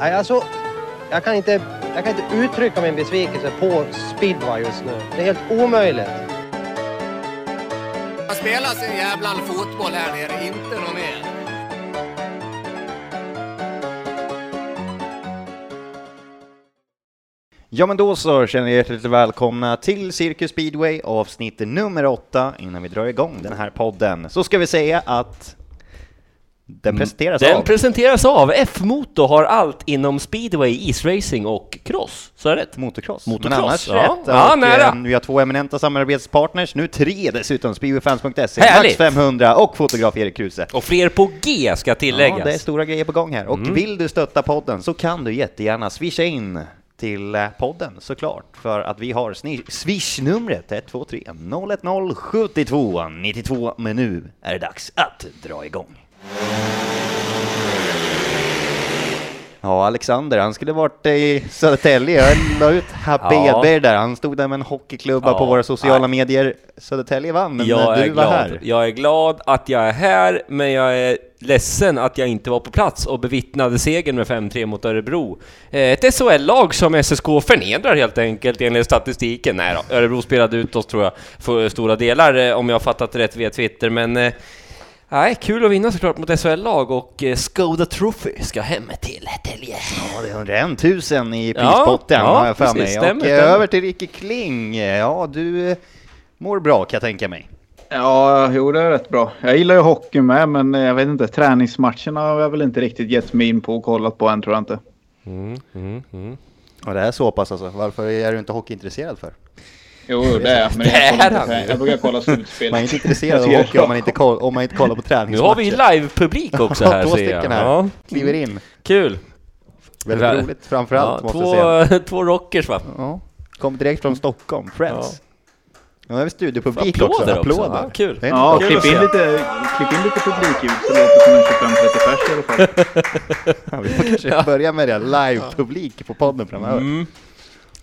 Nej, alltså, jag kan, inte, jag kan inte uttrycka min besvikelse på speedway just nu. Det är helt omöjligt. Man spelar sin jävla fotboll här nere, inte något mer. Ja men då så känner jag hjärtligt välkomna till Cirkus Speedway avsnitt nummer åtta. Innan vi drar igång den här podden så ska vi säga att den presenteras Den av presenteras av F-Moto har allt inom speedway, isracing och cross. Så är det? Motocross. Motocross, Men annars ja. rätt. Ja, nära. eh, vi har två eminenta samarbetspartners, nu tre dessutom, speedwayfans.se, Max Härligt. 500 och fotograf Erik Kruse. Och fler på G ska tilläggas. Ja, det är stora grejer på gång här. Och Mm. vill du stötta podden så kan du jättegärna swisha in till eh, podden såklart, för att vi har swish-numret 123 010 72 92, men nu är det dags att dra igång. Ja, Alexander, han skulle varit i Södertälje. Jag la ut Happy Ja. Där. Han stod där med en hockeyklubba Ja. på våra sociala medier. Södertälje vann, men jag du var glad. här. Jag är glad att jag är här, men jag är ledsen att jag inte var på plats och bevittnade segern med 5-3 mot Örebro. Eh, Ett SHL-lag som SSK förnedrar helt enkelt enligt statistiken. Nej då, Örebro spelade ut oss tror jag för stora delar eh, om jag har fattat rätt via Twitter, men eh, Nej, kul att vinna såklart mot SHL-lag och eh, Skoda Trophy ska hem till Tälje. Ja, det är 101 000 i prispotten ja, har jag för mig. stämmer, och eh, stämmer. över till Ricky Kling. Ja, du eh, mår bra kan jag tänka mig. Ja, jo det är rätt bra. Jag gillar ju hockey med, men jag vet inte. Träningsmatcherna har jag väl inte riktigt gett mig in på och kollat på än tror jag inte. Mm, mm, mm. Och det är så pass alltså. Varför är du inte hockeyintresserad för? Jo, det är jag. Men Det jag, han. inte, jag brukar kolla slutspel. Man är inte intresserad av Jag hockey om man inte, koll, om man inte kollar på Nu träningsmatcher. har vi live-publik också här Två stycken jag. här. Ja, Kliver in. kul! Väldigt Ja. roligt framförallt Ja, måste jag säga. två, två rockers va? Ja. Kom direkt från Stockholm, Friends. Ja. Nu har vi studiopublik Applåder också. också. Ja, kul. Det Ja, inte klipp Kul in, lite, klipp in lite publikljud så det låter som en 25-30 pers i alla fall. Ja, vi får kanske börja med det, live-publik på podden framöver. Mm.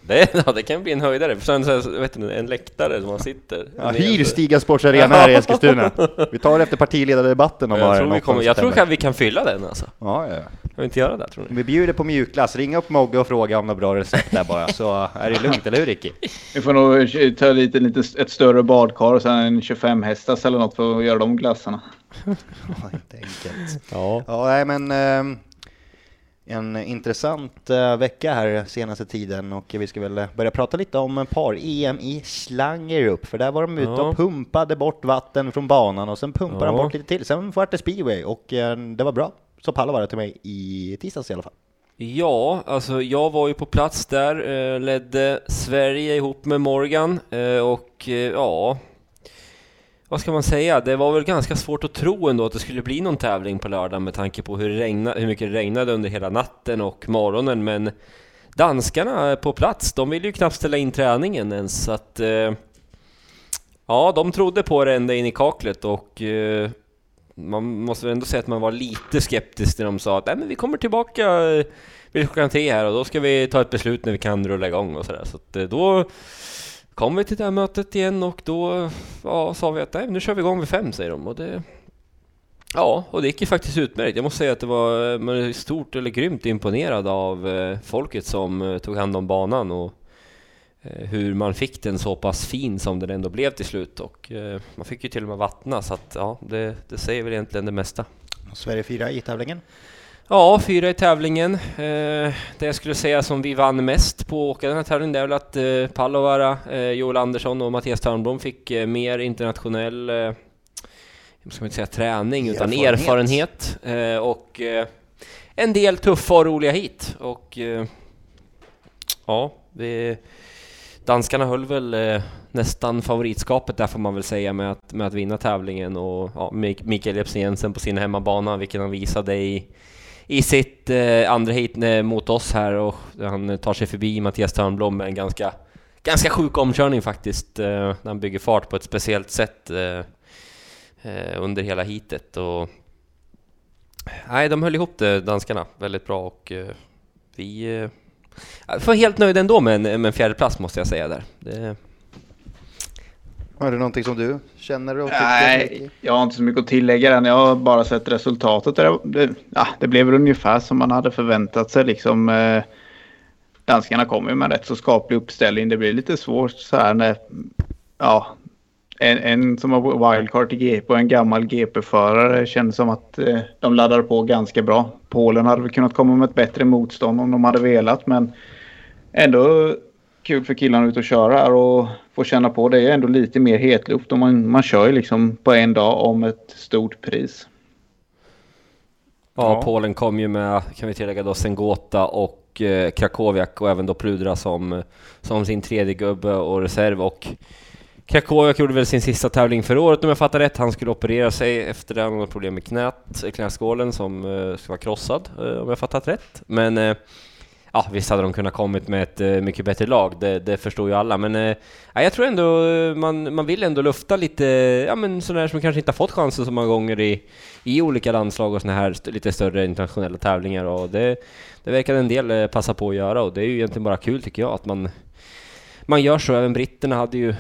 Det, ja, det kan bli en höjdare. Sen så vet du, en läktare som man sitter. Ja, hyr Stiga Sports Arena här i Eskilstuna. Vi tar det efter partiledardebatten om jag bara tror, vi kommer, jag tror att vi kan fylla den alltså. Ja, ja. Kan vi inte göra det tror ni? Vi bjuder på mjukglass, ring upp Mogge och fråga om några bra recept där bara, så är det lugnt, eller hur Ricky? Vi får nog ta lite, lite, ett större badkar och sen en 25 hästars eller något för att göra de glassarna. Ja, inte enkelt. Ja. Ja, nej men ehm, en intressant eh, vecka här senaste tiden och vi ska väl börja prata lite om par-EM i Slangerup, för där var de ute och pumpade bort vatten från banan och sen pumpade de Ja. bort lite till. Sen var det speedway och eh, det var bra. Så Palla var det till mig i tisdags i alla fall. Ja, alltså jag var ju på plats där, eh, ledde Sverige ihop med Morgan eh, och eh, ja, vad ska man säga? Det var väl ganska svårt att tro ändå att det skulle bli någon tävling på lördag med tanke på hur, regna, hur mycket det regnade under hela natten och morgonen, men danskarna på plats, de ville ju knappt ställa in träningen ens, så att eh, ja, de trodde på det ända in i kaklet och eh, man måste väl ändå säga att man var lite skeptisk när de sa att Nej, men vi kommer tillbaka eh, vid klockan tre här och då ska vi ta ett beslut när vi kan rulla igång och sådär. Så att eh, då kom vi till det här mötet igen och då ja, sa vi att Nej, nu kör vi igång vid fem säger de och det Ja, och det gick ju faktiskt utmärkt. Jag måste säga att det var man är stort eller grymt imponerad av eh, folket som eh, tog hand om banan och eh, hur man fick den så pass fin som den ändå blev till slut och man fick ju till och med vattna så att ja, det, det säger väl egentligen det mesta. Sverige 4 i tävlingen. Ja, fyra i tävlingen. Eh, det jag skulle säga som vi vann mest på att åka den här tävlingen det är väl att eh, Pallovara, eh, Joel Andersson och Mattias Törnblom fick eh, mer internationell, eh, ska man inte säga träning, utan Erfarenhet. erfarenhet. Eh, och eh, en del tuffa och roliga hit. Och eh, ja, vi, danskarna höll väl nästan favoritskapet där får man väl säga med att, med att vinna tävlingen och ja, Mik- Mikael Jepsen Jensen på sin hemmabana, vilken han visade i, i sitt eh, andra hit eh, mot oss här och han tar sig förbi Mattias Törnblom med en ganska, ganska sjuk omkörning faktiskt, eh, när han bygger fart på ett speciellt sätt eh, eh, under hela hitet och Nej, de höll ihop det, danskarna, väldigt bra och eh, vi eh, jag var helt nöjd ändå med en, med en fjärde plats måste jag säga där. Det, har du någonting som du känner och? Nej, jag har inte så mycket att tillägga än. Jag har bara sett resultatet. Det, det, ja, det blev väl ungefär som man hade förväntat sig. Liksom, eh, danskarna kommer ju med rätt så skaplig uppställning. Det blir lite svårt så här när ja, en, en som har wildcard i GP och en gammal GP-förare känns som att eh, de laddar på ganska bra. Polen hade väl kunnat komma med ett bättre motstånd om de hade velat men ändå kul för killarna ut och köra här och få känna på det. är ändå lite mer hetluft och man, man kör ju liksom på en dag om ett stort pris. Ja, Ja. Polen kom ju med, kan vi tillägga då, Sengota och eh, Krakowiak och även då Pludra som, som sin tredje gubbe och reserv och Krakowiak gjorde väl sin sista tävling för året om jag fattar rätt. Han skulle operera sig efter det, han hade problem med knät, knäskålen som eh, ska vara krossad eh, om jag fattat rätt. Men eh, ja, visst hade de kunnat kommit med ett eh, mycket bättre lag, det, det förstår ju alla. Men eh, ja, jag tror ändå eh, man, man vill ändå lufta lite, ja men sådär som kanske inte har fått chansen så många gånger i, i olika landslag och sådana här st- lite större internationella tävlingar och det, det verkar en del eh, passa på att göra och det är ju egentligen bara kul tycker jag att man, man gör så. Även britterna hade ju,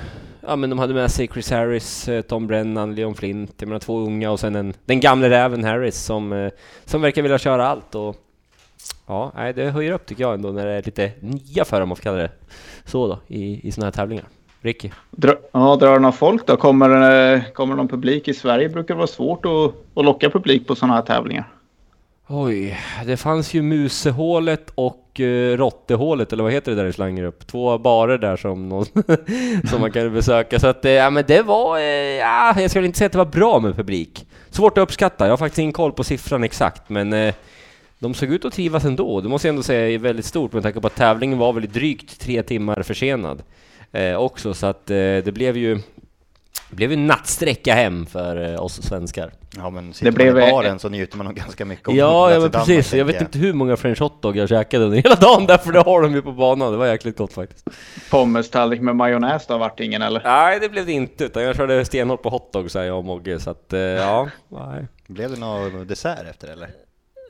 ja men de hade med sig Chris Harris, Tom Brennan, Leon Flint, jag menar två unga och sen en, den gamle räven Harris som, som verkar vilja köra allt och Ja, nej, det höjer upp tycker jag ändå när det är lite nya för dem, om man får kalla det så då, i, i såna här tävlingar. Ricky? Dra, ja, drar det någon folk då? Kommer, eh, kommer någon publik i Sverige? brukar det vara svårt att, att locka publik på sådana här tävlingar. Oj, det fanns ju Musehålet och uh, Rottehålet, eller vad heter det där i Slangerup? Två barer där som, någon som man kan besöka. Så att, eh, ja men det var, eh, ja, jag skulle inte säga att det var bra med publik. Svårt att uppskatta, jag har faktiskt ingen koll på siffran exakt, men eh, de såg ut att trivas ändå. Det måste jag ändå säga är väldigt stort med tanke på att tävlingen var väl drygt tre timmar försenad eh, också, så att eh, det blev ju det blev ju nattsträcka hem för eh, oss svenskar. Ja men sitter blev, man i baren så njuter man nog ganska mycket Ja, ja men Danmark, precis. Jag tänker vet inte hur många french hotdog jag käkade under hela dagen därför det har de ju på banan. Det var jäkligt gott faktiskt. Pommestallrik med majonnäs då vart ingen eller? Nej, det blev det inte, utan jag körde stenhårt på hotdog säger jag och Mogge, så att eh, ja, nej. Blev det någon dessert efter eller?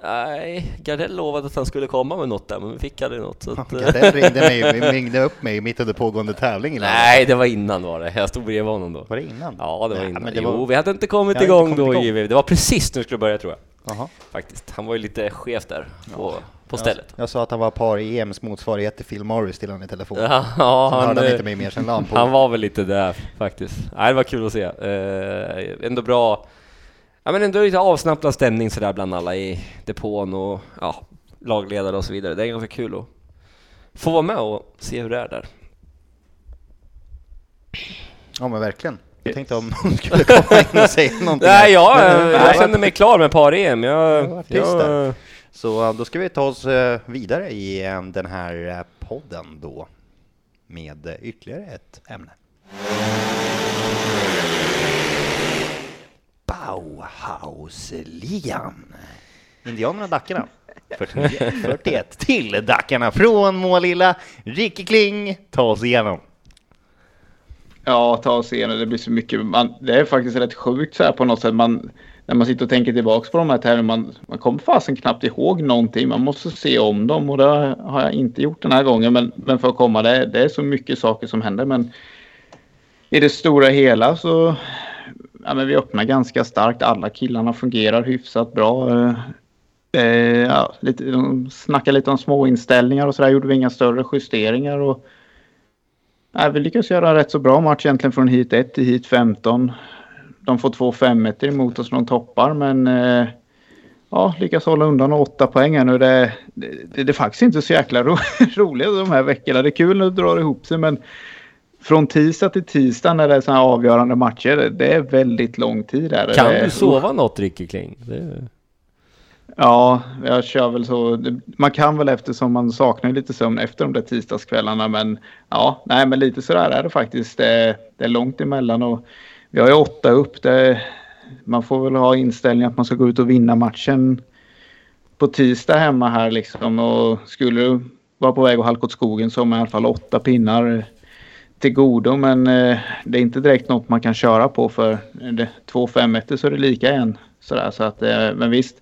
Nej, Gardell lovade att han skulle komma med något där, men vi fick aldrig något. Så att, Gardell ringde, mig, ringde upp mig mitt under pågående tävling. nej, det var innan var det. Jag stod bredvid honom då. Var det innan? Ja, det var Nej, innan. det Jo, var- vi hade inte kommit hade igång inte då kommit igång. givetvis. Det var precis när det skulle börja tror jag, Jaha. faktiskt. Han var ju lite skev där på, på stället. Jag, jag sa att han var par i EMs motsvarighet till Phil Morris till honom i telefon. Ja, ja, Sen hörde han eh, inte mig mer sen han på. Han var väl lite där faktiskt. Nej, det var kul att se. Eh, ändå bra. Ja, men ändå lite avslappnad stämning sådär bland alla i depån och ja, lagledare och så vidare. Det är ganska kul att få vara med och se hur det är där. Ja men verkligen. Jag tänkte om hon skulle komma in och säga någonting. Nej, jag, jag, jag känner mig klar med par-EM. Jag, jag, Så då ska vi ta oss eh, vidare i eh, den här eh, podden då med ytterligare ett ämne. Bauhausligan. Indianerna och Dackarna. 49-41 till Dackarna från Målilla. Ricky Kling, ta oss igenom. Ja, ta oss igenom. Det blir så mycket. Man, det är faktiskt rätt sjukt så här på något sätt. Man, när man sitter och tänker tillbaks på de här tävlingarna. Man, man kommer fasen knappt ihåg någonting. Man måste se om dem och det har jag inte gjort den här gången. Men, men för att komma, det, det är så mycket saker som händer. Men i det stora hela så ja, men vi öppnar ganska starkt. Alla killarna fungerar hyfsat bra. Eh, eh ja, lite, de snackar lite om små inställningar och så där. Gjorde vi inga större justeringar. Och, ja, vi lyckas göra en rätt så bra match egentligen från hit 1 till hit 15. De får två 5 emot oss när de toppar men eh, ja, lyckas hålla undan åtta poäng här nu. Det, det, det, det är faktiskt inte så jäkla ro, roligt de här veckorna. Det är kul när det drar ihop sig men från tisdag till tisdag när det är sådana avgörande matcher, det, det är väldigt lång tid. Där. kan det, du sova något Ricky Kling? Det, Ja, jag kör väl så. Man kan väl eftersom man saknar lite sömn efter de där tisdagskvällarna. Men ja, nej, men lite sådär är det faktiskt. Det, det är långt emellan och vi har ju åtta upp. Det, man får väl ha inställningen att man ska gå ut och vinna matchen på tisdag hemma här liksom. Och skulle du vara på väg att halka åt skogen så har man i alla fall åtta pinnar till godo. Men eh, det är inte direkt något man kan köra på för det, två fem efter så är det lika igen. Sådär, så att, eh, men visst.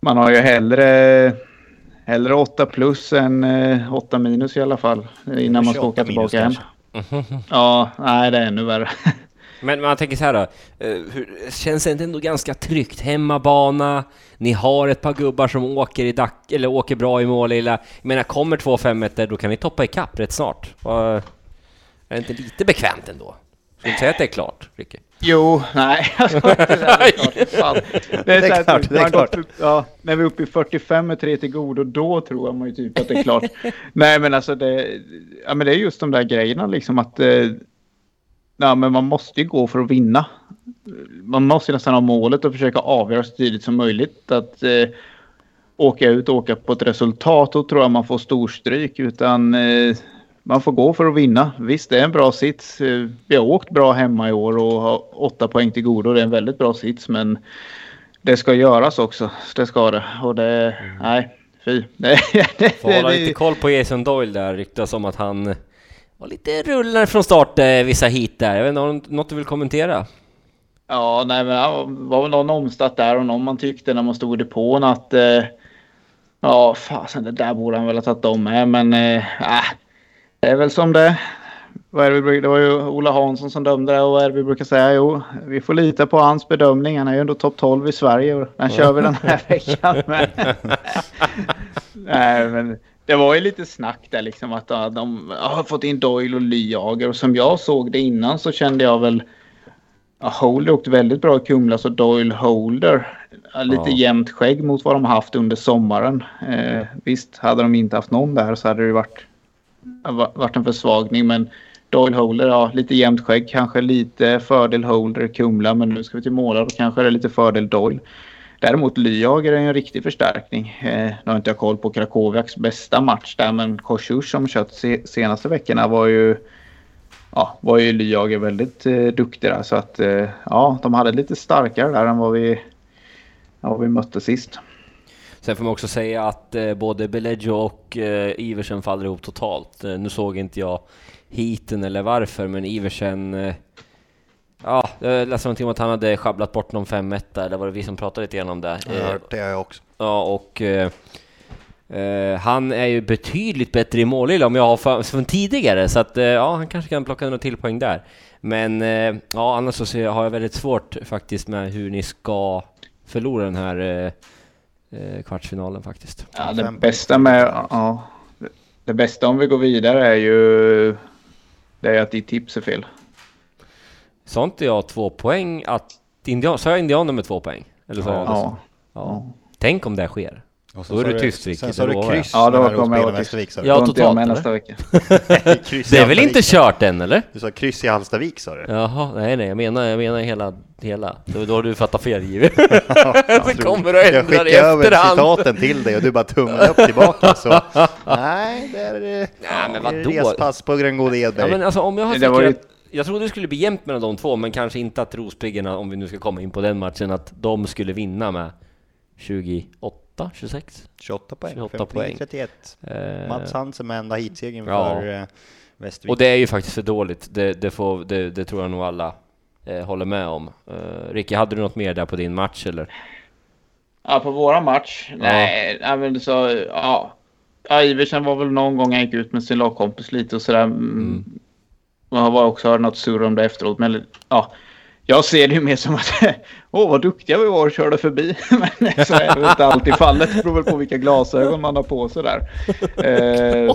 Man har ju hellre, hellre 8 plus än eh, 8 minus i alla fall. Innan man ska 28 åka minus tillbaka hem. Ja, nej det är ännu värre. Men man tänker så här då, eh, hur, känns det inte ändå ganska tryggt? Hemmabana, ni har ett par gubbar som åker, i dack, eller åker bra i mål. Eller, jag menar, kommer två fem meter då kan ni toppa ikapp rätt snart. Och, är det inte lite bekvämt ändå? Ska inte säga att det är klart, Ricky? Jo, nej. Det är klart. Det är, klart, Ja, när vi är uppe i 45 med tre till godo, då tror man ju typ att det är klart. nej, men alltså det, ja, men det är just de där grejerna liksom att eh, ja, men man måste ju gå för att vinna. Man måste ju nästan ha målet och försöka avgöra så tidigt som möjligt. Att eh, åka ut och åka på ett resultat, då tror jag man får storstryk. Utan eh, man får gå för att vinna. Visst, det är en bra sits. Eh, Vi har åkt bra hemma i år och har åtta poäng till godo. Det är en väldigt bra sits, men det ska göras också. Det ska det. Och det... Nej, fy. Det, det, Får hålla lite koll på Jason Doyle där, ryktas om att han var lite rullande från start eh, vissa hit där. Jag vet inte, har du något du vill kommentera? Ja, nej, men det var väl någon omstart där och någon man tyckte när man stod i depån att... Eh, ja, fasen, det där borde han väl ha tagit om med, men... Eh, äh, det är väl som det vad är det, det var ju Ola Hansson som dömde det och vad är det vi brukar säga? Jo, vi får lita på hans bedömning. Han är ju ändå topp 12 i Sverige och den kör vi den här veckan med. Nej, men det var ju lite snack där liksom att de har fått in Doyle och Lyager och som jag såg det innan så kände jag väl Ja, Holder åkte väldigt bra i Kumla så Doyle Holder. Lite Ja. jämnt skägg mot vad de haft under sommaren. Eh, visst, hade de inte haft någon där så hade det ju varit, va- varit en försvagning. Men Doyle Holder, ja lite jämnt skägg. Kanske lite fördel Holder Kumla. Men nu ska vi till Målar och kanske är det lite fördel Doyle. Däremot Lyager är en riktig förstärkning. Eh, nu har inte jag koll på Krakowiaks bästa match där men Kosciusz som kört se- senaste veckorna var ju ja, var ju Lyager väldigt eh, duktig där. Så att eh, ja, de hade lite starkare där än vad vi, ja, vad vi mötte sist. Sen får man också säga att eh, både Beleggio och eh, Iversen faller ihop totalt. Eh, nu såg inte jag hiten eller varför, men Iversen... Eh, ja, jag läste någonting om att han hade sjabblat bort någon 5 eller var det vi som pratade lite grann om det? Jag har hört det jag också. Ja, och eh, eh, han är ju betydligt bättre i målilla om jag har för, från tidigare, så att eh, ja, han kanske kan plocka några till poäng där. Men ja, annars så har jag väldigt svårt faktiskt med hur ni ska förlora den här kvartsfinalen faktiskt. Ja, det Fem bästa med, ja, det- det bästa om vi går vidare är ju det är att ditt tips är fel. Sa inte jag två poäng att indian, sa jag indianer med två poäng? Eller sa jag det så? Ja, ja. Tänk om det sker. Och Då är du tyst, Ricky, Sen sa du kryss Ja, då kommer jag sa du. Ja, är inte jag totalt, med nästa vecka. Det är väl inte kört än eller? du. Sa kryss i Hallstavik sa du. Jaha, nej nej, jag menar, jag menar hela, hela. Då, då har du fattat fel givet. Så kommer du och Jag skickade över citaten till dig och du bara tummade upp tillbaka så. Nej, det är, Nej, men det är vadå? respass på Gröngård Ja, Edberg. men alltså om jag har säkrat, Jag trodde det skulle bli jämnt mellan de två, men kanske inte att Rospiggarna, om vi nu ska komma in på den matchen, att de skulle vinna med 28, 26? 28 poäng, 28 58 poäng. 31. Eh, Mats Hansen med enda hitsegern Ja. för eh, Västervik. och det är ju faktiskt för dåligt, det, det, får, det, det tror jag nog alla eh, håller med om. Eh, Ricky, hade du något mer där på din match eller? Ja, på våra match? Nej, ja. men så, ja. ja. Iversen var väl någon gång han gick ut med sin lagkompis lite och sådär. Mm. Man har också hört något surr om det efteråt. Men ja, jag ser det ju mer som att åh vad duktiga vi var och körde förbi. men så är det inte alltid fallet. Det beror väl på vilka glasögon man har på sig där. Eh,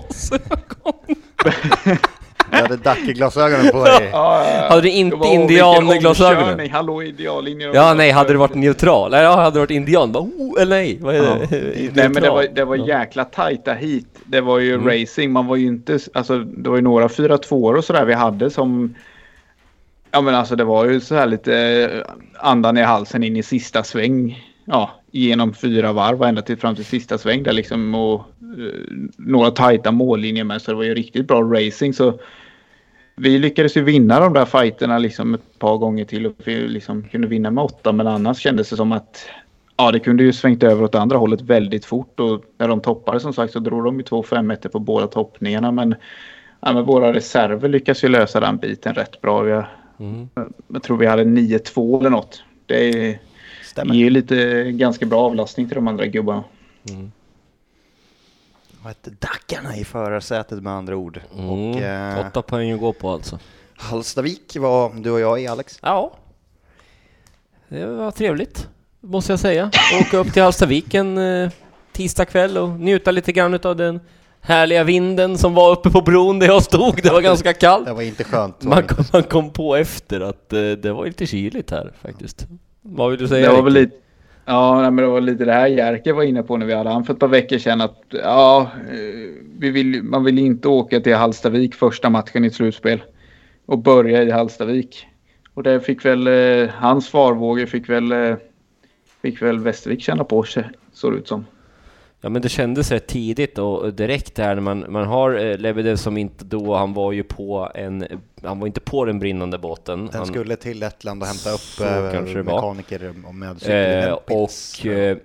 Du hade Dacke-glasögonen på dig. ja, ja. Hade du inte Det var- indianglasögonen? Hallå ideallinjen. Ja, nej, hade du varit neutral? Eller ja, hade du varit indian? Bara, oh, eller nej, vad är Ja. det? Nej men det var, det var jäkla tajta hit. Det var ju Mm. racing. Man var ju inte, alltså det var ju några 4 2 och sådär vi hade som Ja men alltså det var ju så här lite eh, andan i halsen in i sista sväng. Ja, genom fyra varv och ända till fram till sista sväng där liksom och uh, några tajta mållinjer med så det var ju riktigt bra racing så vi lyckades ju vinna de där fighterna liksom ett par gånger till och vi liksom kunde vinna med åtta men annars kändes det som att Ja, det kunde ju svängt över åt andra hållet väldigt fort och när de toppade som sagt så drog de ju två 5 på båda toppningarna men, ja, men våra reserver lyckas ju lösa den biten rätt bra. Vi har, Mm. Jag tror vi hade 9-2 eller något. Det är- Stämmer. ger ju lite ganska bra avlastning till de andra gubbarna. ett Dackarna i förarsätet med andra ord. Mm, Och, eh, Åtta poäng att gå på alltså. Hallstavik var du och jag i Alex. Ja. Det var trevligt, måste jag säga. Åka upp till Hallstavik en eh, tisdag kväll och njuta lite grann av den härliga vinden som var uppe på bron där jag stod. Det var ganska kallt. Det var inte skönt. var Man kom, man kom på efter att eh, det var lite kyligt här faktiskt. Vad vill du säga? Det var väl lite, ja, men det var lite det här Jerker var inne på när vi hade han för ett par veckor sedan. Att, ja, eh, vi vill, man vill inte åka till Hallstavik första matchen i ett slutspel. Och börja i Hallstavik. Och det fick väl eh, hans farvågor fick väl, fick väl Västervik känna på sig, såg det ut som. Ja men det kändes rätt tidigt och direkt där när man, man har eh, Lebedev som inte då, han var ju på en, han var inte på den brinnande båten. Den han, skulle till Lettland och hämta upp eh, mekaniker och med Eh, och eh,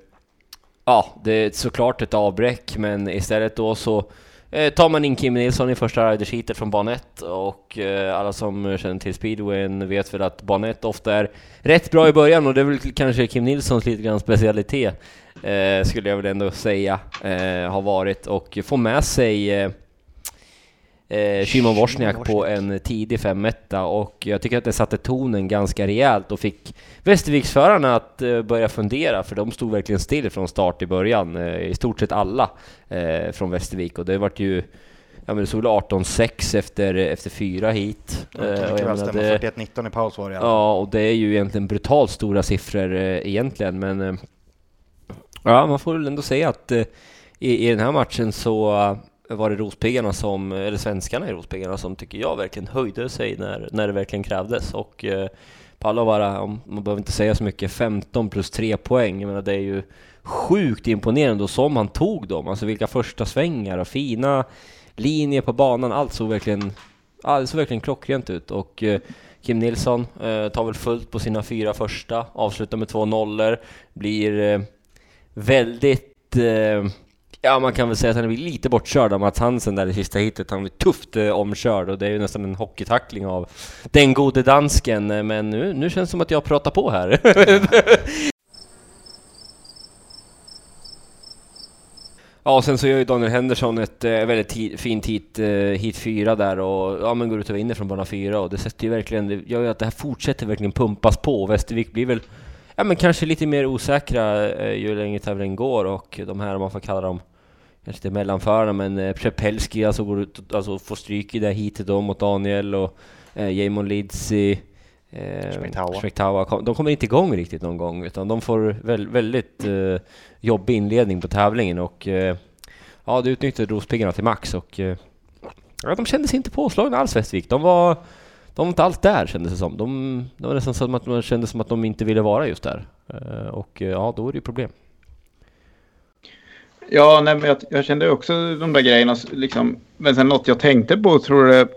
ja, det är såklart ett avbräck, men istället då så eh, tar man in Kim Nilsson i första ridersheatet från bana 1 och eh, alla som känner till speedwayen vet väl att bana 1 ofta är rätt bra i början och det är väl kanske Kim Nilssons lite grann specialitet eh, skulle jag väl ändå säga eh, har varit och få med sig eh, eh, Wozniak på en tidig 5 och jag tycker att det satte tonen ganska rejält och fick Västerviksförarna att eh, börja fundera för de stod verkligen still från start i början, eh, i stort sett alla eh, från Västervik och det vart ju Ja men det stod 18-6 efter, efter fyra hit. Jag kan Eh, väl stämma. det- 41-19 i paus var det. Ja, och det är ju egentligen brutalt stora siffror eh, egentligen, men eh, ja, man får väl ändå säga att eh, i, i den här matchen så eh, var det Rospiggarna som, eller svenskarna i Rospiggarna som tycker jag verkligen höjde sig när, när det verkligen krävdes. Och eh, Pallovara, man behöver inte säga så mycket, 15 plus 3 poäng, jag menar det är ju sjukt imponerande och som han tog dem, alltså vilka första svängar och fina linjer på banan, allt såg verkligen, allt såg verkligen klockrent ut. Och eh, Kim Nilsson eh, tar väl fullt på sina fyra första, avslutar med två nollor, blir eh, väldigt, eh, ja man kan väl säga att han blir lite bortkörd av Mats Hansen där i sista hitet. Han blir tufft eh, omkörd och det är ju nästan en hockeytackling av den gode dansken. Eh, men nu, nu känns det som att jag pratar på här. Ja, och sen så gör ju Daniel Henderson ett eh, väldigt fint hit, eh, hit fyra där och ja, men går ut och vinner från bana fyra och det sätter ju verkligen, det gör ju att det här fortsätter verkligen pumpas på Västervik blir väl ja, men kanske lite mer osäkra eh, ju längre tävlingen går och de här, om man får kalla dem kanske inte mellanförarna, men eh, Przepelski alltså går ut alltså, får stryk i det här hitet då mot Daniel och eh, Jamon Lidsi Eh, kom, de kommer inte igång riktigt någon gång utan de får väl, väldigt eh, jobbig inledning på tävlingen och eh, ja, det utnyttjade Rospiggarna till max och eh, ja, de kändes inte påslagna alls Västervik. De var, de var inte alls där kändes det som. De, det var nästan som att man kände som att de inte ville vara just där. Eh, och eh, ja, då är det ju problem. Ja, nej, men jag, jag kände också de där grejerna. Liksom, men sen något jag tänkte på tror jag.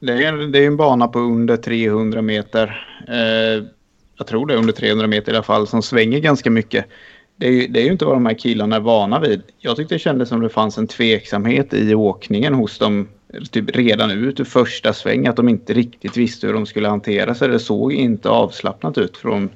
Det är, det är en bana på under 300 meter. Eh, jag tror det är under 300 meter i alla fall som svänger ganska mycket. Det är, ju- det är ju inte vad de här killarna är vana vid. Jag tyckte det kändes som det fanns en tveksamhet i åkningen hos dem. Typ redan ut ur första sväng. Att de inte riktigt visste hur de skulle hantera sig. Det såg inte avslappnat ut från,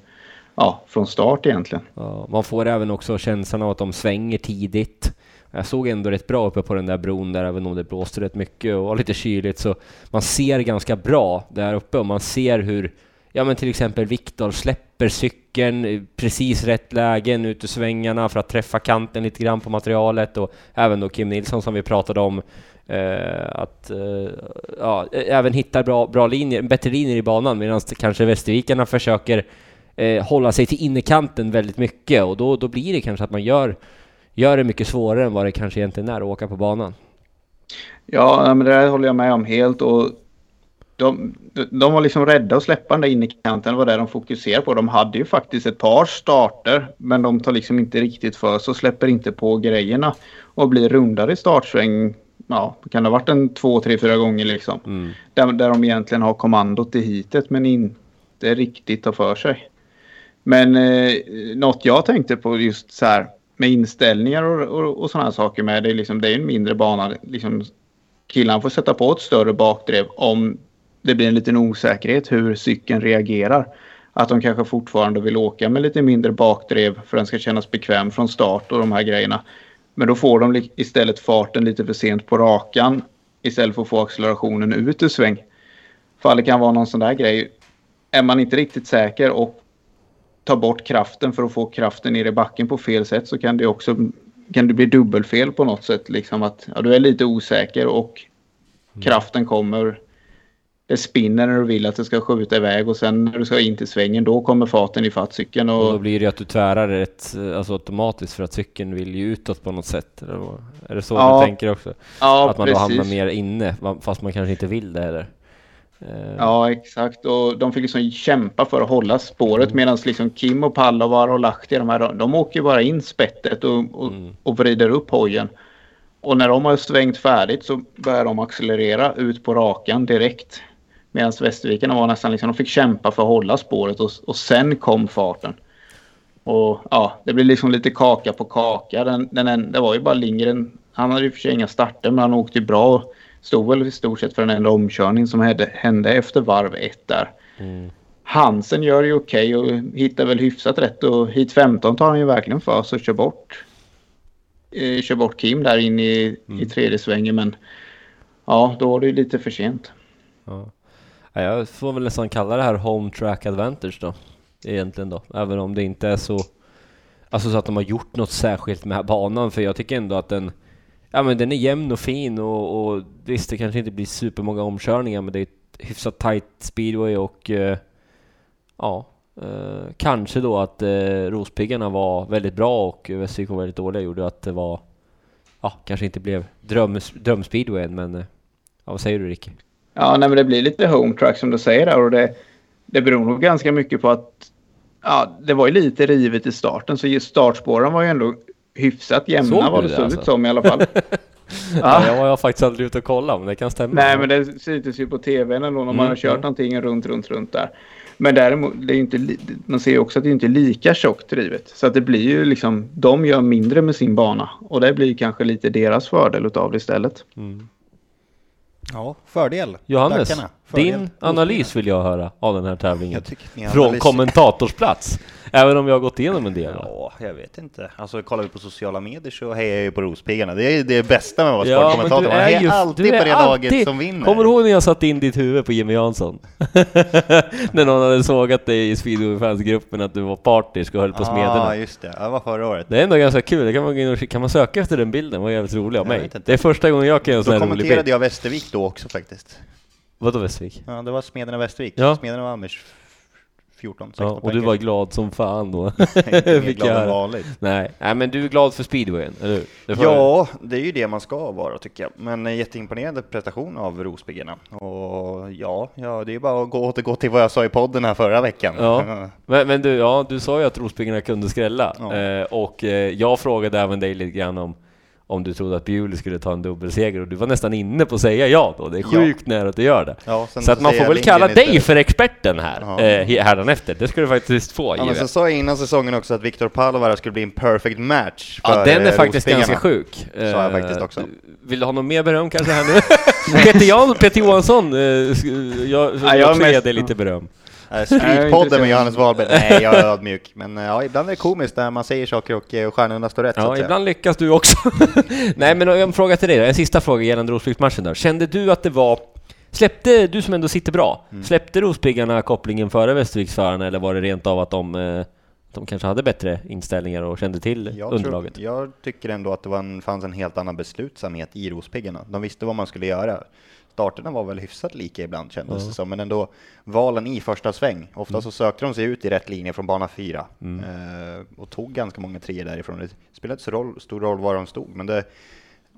ja, från start egentligen. Ja, man får även också känslan av att de svänger tidigt. Jag såg ändå rätt bra uppe på den där bron där, även om det blåste rätt mycket och var lite kyligt, så man ser ganska bra där uppe och man ser hur, ja men till exempel Viktor släpper cykeln i precis rätt lägen ut ur svängarna för att träffa kanten lite grann på materialet och även då Kim Nilsson som vi pratade om, Eh, att eh, ja, även hitta bra, bra linjer, bättre linjer i banan medan kanske Västervikarna försöker eh, hålla sig till innerkanten väldigt mycket och då, då blir det kanske att man gör, gör det mycket svårare än vad det kanske egentligen är att åka på banan. Ja, men det där håller jag med om helt. Och de, de var liksom rädda att släppa den där innerkanten. Det var det de fokuserade på. De hade ju faktiskt ett par starter. Men de tar liksom inte riktigt för sig och släpper inte på grejerna. Och blir rundare i startsväng. Ja, det kan ha varit en två, tre, fyra gånger liksom. Mm. Där, där de egentligen har kommandot i hitet men inte riktigt tar för sig. Men eh, något jag tänkte på just så här med inställningar och, och, och sådana saker med. Det är, liksom, det är en mindre bana. Liksom, killarna får sätta på ett större bakdrev om det blir en liten osäkerhet hur cykeln reagerar. Att de kanske fortfarande vill åka med lite mindre bakdrev för att den ska kännas bekväm från start och de här grejerna. Men då får de istället farten lite för sent på rakan istället för att få accelerationen ut ur sväng. För det kan vara någon sån där grej. Är man inte riktigt säker och tar bort kraften för att få kraften ner i backen på fel sätt så kan det också kan det bli dubbelfel på något sätt. Liksom att ja, du är lite osäker och kraften kommer. Det spinner när du vill att det ska skjuta iväg och sen när du ska in till svängen då kommer farten i fatt cykeln. Och då Och, blir det att du tvärar rätt alltså automatiskt för att cykeln vill ju utåt på något sätt. Är det så Ja, du tänker också? ja, att man då hamnar precis. mer inne fast man kanske inte vill det heller. Eh, Ja, exakt. Och de fick liksom kämpa för att hålla spåret medan liksom Kim och Pallovar och Lahti, de, här, de åker bara in spettet och, och, och vrider upp hojen. Och när de har svängt färdigt så börjar de accelerera ut på rakan direkt. Medan Västerviken var nästan liksom, de fick kämpa för att hålla spåret och, och sen kom farten. Och ja, det blir liksom lite kaka på kaka. Den, den, en- det var ju bara Lindgren. Han hade ju för sig inga starter men han åkte ju bra. och Stod väl i stort sett för den enda omkörning som hände, hände efter varv ett där. Hansen gör ju okej och hittar väl hyfsat rätt och hit 15 tar han ju verkligen för sig och kör bort. Eh, kör bort Kim där in i, i tredje svängen men ja, då var det ju lite för sent. Ja, jag får väl nästan kalla det här home track advantage då. Egentligen då. Även om det inte är så... Alltså så att de har gjort något särskilt med banan. För jag tycker ändå att den... Ja men den är jämn och fin och, och visst det kanske inte blir supermånga omkörningar men det är ett hyfsat tight speedway och... Eh, ja. Eh, kanske då att eh, Rospiggarna var väldigt bra och Västervik var väldigt dåliga gjorde att det var... Ja, kanske inte blev dröm, drömspeedwayen men... Eh, ja, vad säger du Ricky? Ja, nej, men det blir lite home track som du säger där och det, det beror nog ganska mycket på att ja, det var ju lite rivet i starten så just startspåren var ju ändå hyfsat jämna vad det såg alltså? ut som i alla fall. Ja, ja. jag var faktiskt aldrig ute och kollade, men det kan stämma. Nej, men det syntes ju på tvn ändå när man Mm, har kört mm. någonting runt, runt, runt där. Men däremot, det är inte, man ser ju också att det inte är lika tjockt drivet. Så att det blir ju liksom, de gör mindre med sin bana. Och det blir kanske lite deras fördel utav det istället. Ja, fördel. Johannes, Dackarna. Din analys vill jag höra av den här tävlingen. Från analys- kommentatorsplats. Även om jag har gått igenom en del. Ja, jag vet inte. Alltså kollar vi på sociala medier så hejar jag ju på Rospiggarna. Det är det bästa med att vara Ja, men sportkommentator. Man är hejar ju alltid på det laget alltid- som vinner. Kommer du ihåg när jag satte in ditt huvud på Jimmy Jansson? när någon hade sågat dig i speedway-fansgruppen att du var partisk och höll på Ja, smederna. just det. Det var förra året. Det är ändå ganska kul, det kan man, gå in och, kan man söka efter den bilden? Det var jävligt rolig av mig. Det är första gången jag kan göra en sån Då här rolig kommenterade bild. jag Västervik då också faktiskt. Vadå Västervik? Ja, det var Smederna Västervik. Ja. Smederna vann med 14, 16 Ja, och du var glad som fan då. Fick glad jag vanligt. Nej. Nej, men du är glad för speedwayen, eller hur? Det Ja, det är ju det man ska vara tycker jag. Men en jätteimponerande prestation av Rospiggarna. Och ja, ja, det är bara att gå, återgå till vad jag sa i podden här förra veckan. Ja. Men, men du, ja, du sa ju att Rospiggarna kunde skrälla. Ja. Eh, och eh, jag frågade även dig lite grann om om du trodde att Bewley skulle ta en dubbelseger och du var nästan inne på att säga ja då. Det är Ja. sjukt nära att du gör det. Ja, sen så att man får väl kalla dig istället. för experten här, Ja. eh, hädanefter. Det ska du faktiskt få, Ja, men så sa jag innan säsongen också att Viktor Palovaara skulle bli en perfect match Ja, för den är eh, faktiskt Rospiggarna. ganska sjuk. Sa jag Eh, faktiskt också. Vill du ha någon mer beröm kanske här nu? Peter, Jan, Peter Johansson, eh, jag, Ja, jag jag också är ge mest- dig lite beröm. Eh, Jag är Skrytpodden intresserad. med Johannes Wahlberg. Nej, jag är ödmjuk. Men eh, ja, ibland är det komiskt när man säger saker och eh, stjärnorna står rätt. Ja, ibland lyckas du också. Nej, men en fråga till dig då. En sista fråga gällande Rospiggsmatchen då. Kände du att det var... Släppte, du som ändå sitter bra, Mm. släppte Rospiggarna kopplingen före Västerviksförarna eller var det rent av att de, eh, de kanske hade bättre inställningar och kände till Jag, underlaget? tror, jag tycker ändå att det var en, fanns en helt annan beslutsamhet i Rospiggarna. De visste vad man skulle göra. Starterna var väl hyfsat lika ibland kändes det som, men ändå valen i första sväng. Ofta Mm. så sökte de sig ut i rätt linje från bana fyra eh, och tog ganska många treor därifrån. Det spelade inte så roll, stor roll var de stod, men det,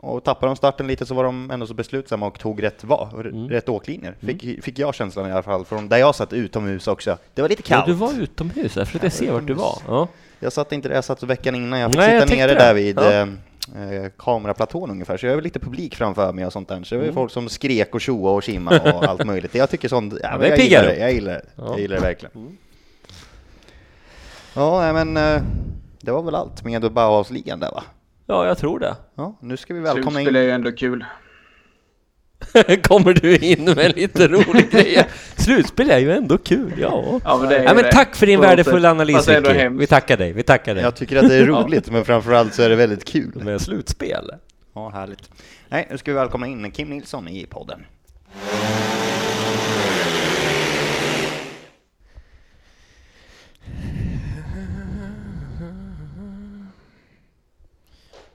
och tappade de starten lite så var de ändå så beslutsamma och tog rätt, va, Mm. rätt åklinjer. Fick, fick jag känslan i alla fall, från där jag satt utomhus också. Det var lite Ja, kallt. du var utomhus, jag försökte se vart du var. Ja. Jag satt inte där, jag satt veckan innan. Jag fick Nej, jag sitta nere tänkte där vid Ja. Eh, kameraplatån ungefär, så jag har lite publik framför mig och sånt där. Så det Mm. var ju folk som skrek och tjoade och kimma och allt möjligt. Jag tycker sånt, ja, det men jag gillar det, jag gillar det. Ja. Mm. Jag gillar det verkligen. Ja, nej, men eh, det var väl allt med Bauhausligan där va? ja, jag tror det. Ja, nu ska vi välkomna Slutspel är in... ju ändå kul. kommer du in med en lite rolig grej. Slutspel är ju ändå kul, ja. Ja, men Ja, men tack för din värdefulla analys hemskt. Vi tackar dig, vi tackar dig. Jag tycker att det är roligt, men framförallt så är det väldigt kul. Med slutspel. Ja, härligt. Nej, nu ska vi välkomna in Kim Nilsson i podden.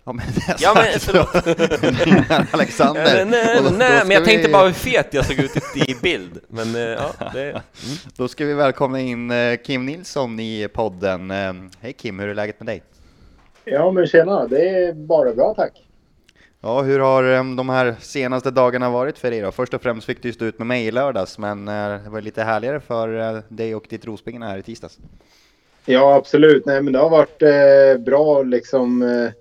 Ja men, det Ja, men ringer Alexander. Nej, nej, Och då- nej, då men jag ska tänkte vi- bara hur fet jag såg ut i bild. Men eh, ja, det... Då ska vi välkomna in eh, Kim Nilsson i podden. Eh, Hej Kim, hur är läget med dig? Ja, men tjena. Det är bara bra, tack. Ja, hur har eh, de här senaste dagarna varit för dig då? Först och främst fick du stå ut med mig i lördags, men eh, det var lite härligare för eh, dig och ditt Rospiggarna här i tisdags. Ja, absolut. Nej, men det har varit eh, bra liksom. Eh, eh,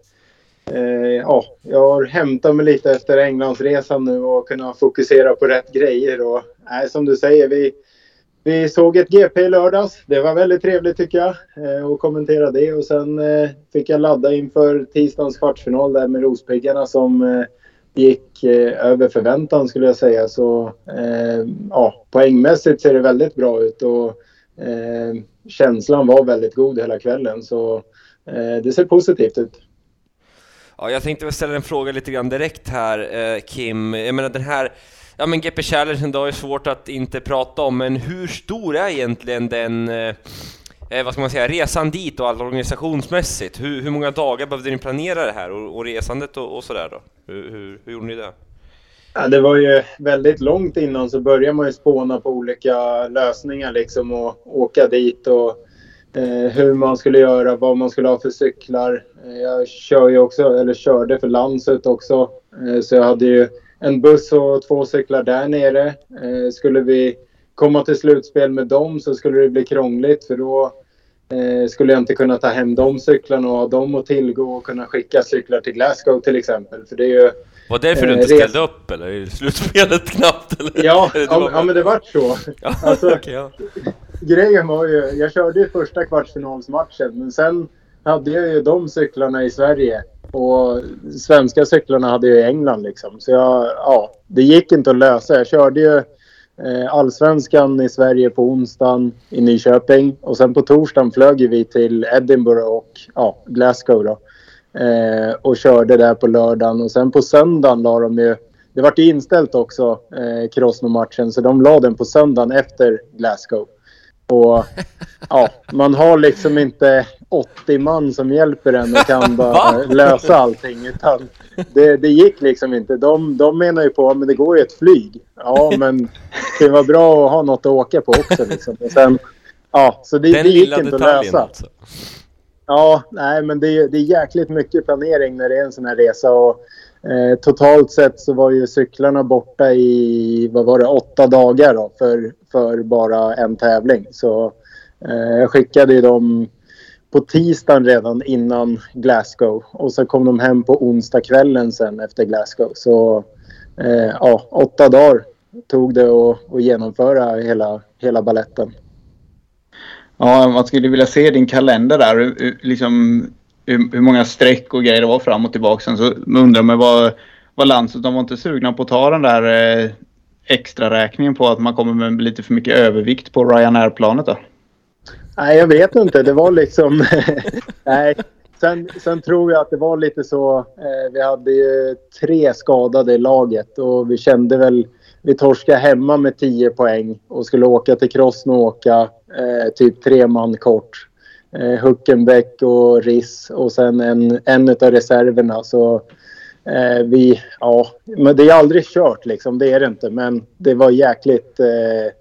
Eh, ja, jag har hämtat mig lite efter Englandsresan nu och kunnat fokusera på rätt grejer. Och, nej, som du säger, vi, vi såg ett GP i lördags. Det var väldigt trevligt tycker jag eh, att kommentera det. Och sen eh, fick jag ladda inför tisdagens kvartsfinal där med Rospiggarna som eh, gick eh, över förväntan skulle jag säga. Så eh, ja, poängmässigt ser det väldigt bra ut. Och, eh, känslan var väldigt god hela kvällen. Så eh, det ser positivt ut. Ja, jag tänkte väl ställa en fråga lite grann direkt här, eh, Kim. Jag menar den här, ja men GP Challenge då är svårt att inte prata om, men hur stor är egentligen den, eh, eh, vad ska man säga, resan dit och allt organisationsmässigt? Hur, hur många dagar behövde ni planera det här och, och resandet och, och sådär då? Hur, hur, hur gjorde ni det? Ja, det var ju väldigt långt innan så började man ju spåna på olika lösningar liksom och åka dit och eh, hur man skulle göra, vad man skulle ha för cyklar. Jag kör ju också, eller körde för Landsut också. Eh, så jag hade ju en buss och två cyklar där nere. Eh, skulle vi komma till slutspel med dem så skulle det bli krångligt för då eh, skulle jag inte kunna ta hem de cyklarna och ha dem att tillgå och kunna skicka cyklar till Glasgow till exempel. För det är ju Var det därför du inte ställde upp eller? I slutspelet knappt eller? Ja, ja, ja men det vart så. Ja, Alltså- okej, ja. Grejen var ju, jag körde ju första kvartsfinalsmatchen men sen hade jag ju de cyklarna i Sverige och svenska cyklarna hade jag i England liksom. Så jag, ja, det gick inte att lösa. Jag körde ju eh, allsvenskan i Sverige på onsdagen i Nyköping och sen på torsdagen flög ju vi till Edinburgh och ja, Glasgow då. Eh, och körde där på lördagen och sen på söndagen la de ju det vart ju inställt också, eh, Krosno-matchen, så de la den på söndagen efter Glasgow. Och ja, man har liksom inte 80 man som hjälper en och kan bara lösa allting. Utan det, det gick liksom inte. De, de menar ju på att det går ju ett flyg. Ja, men det var bra att ha något att åka på också. Liksom. Och sen, ja, så det, det gick inte att lösa. alltså. Ja, nej, men det är, det är jäkligt mycket planering när det är en sån här resa. Och, eh, totalt sett så var ju cyklarna borta i, vad var det, åtta dagar då, för, för bara en tävling. Så eh, jag skickade ju dem på tisdagen redan innan Glasgow. Och så kom de hem på onsdagskvällen sen efter Glasgow. Så eh, ja, åtta dagar tog det att, att genomföra hela, hela balletten. Ja, man skulle vilja se din kalender där. Liksom, hur, hur många streck och grejer det var fram och tillbaka. Sen så undrar man vad, vad Landsut, de var inte sugna på att ta den där eh, extra räkningen på att man kommer med lite för mycket övervikt på Ryanair-planet då? Nej, jag vet inte. Det var liksom... Nej. Sen, sen tror jag att det var lite så. Eh, vi hade ju tre skadade i laget och vi kände väl... Vi torskade hemma med 10 poäng och skulle åka till Krosno och åka eh, typ tre man kort. Eh, Huckenbeck och Riss och sen en, en av reserverna. Så eh, vi... Ja, men det är aldrig kört liksom. Det är det inte. Men det var jäkligt... Eh,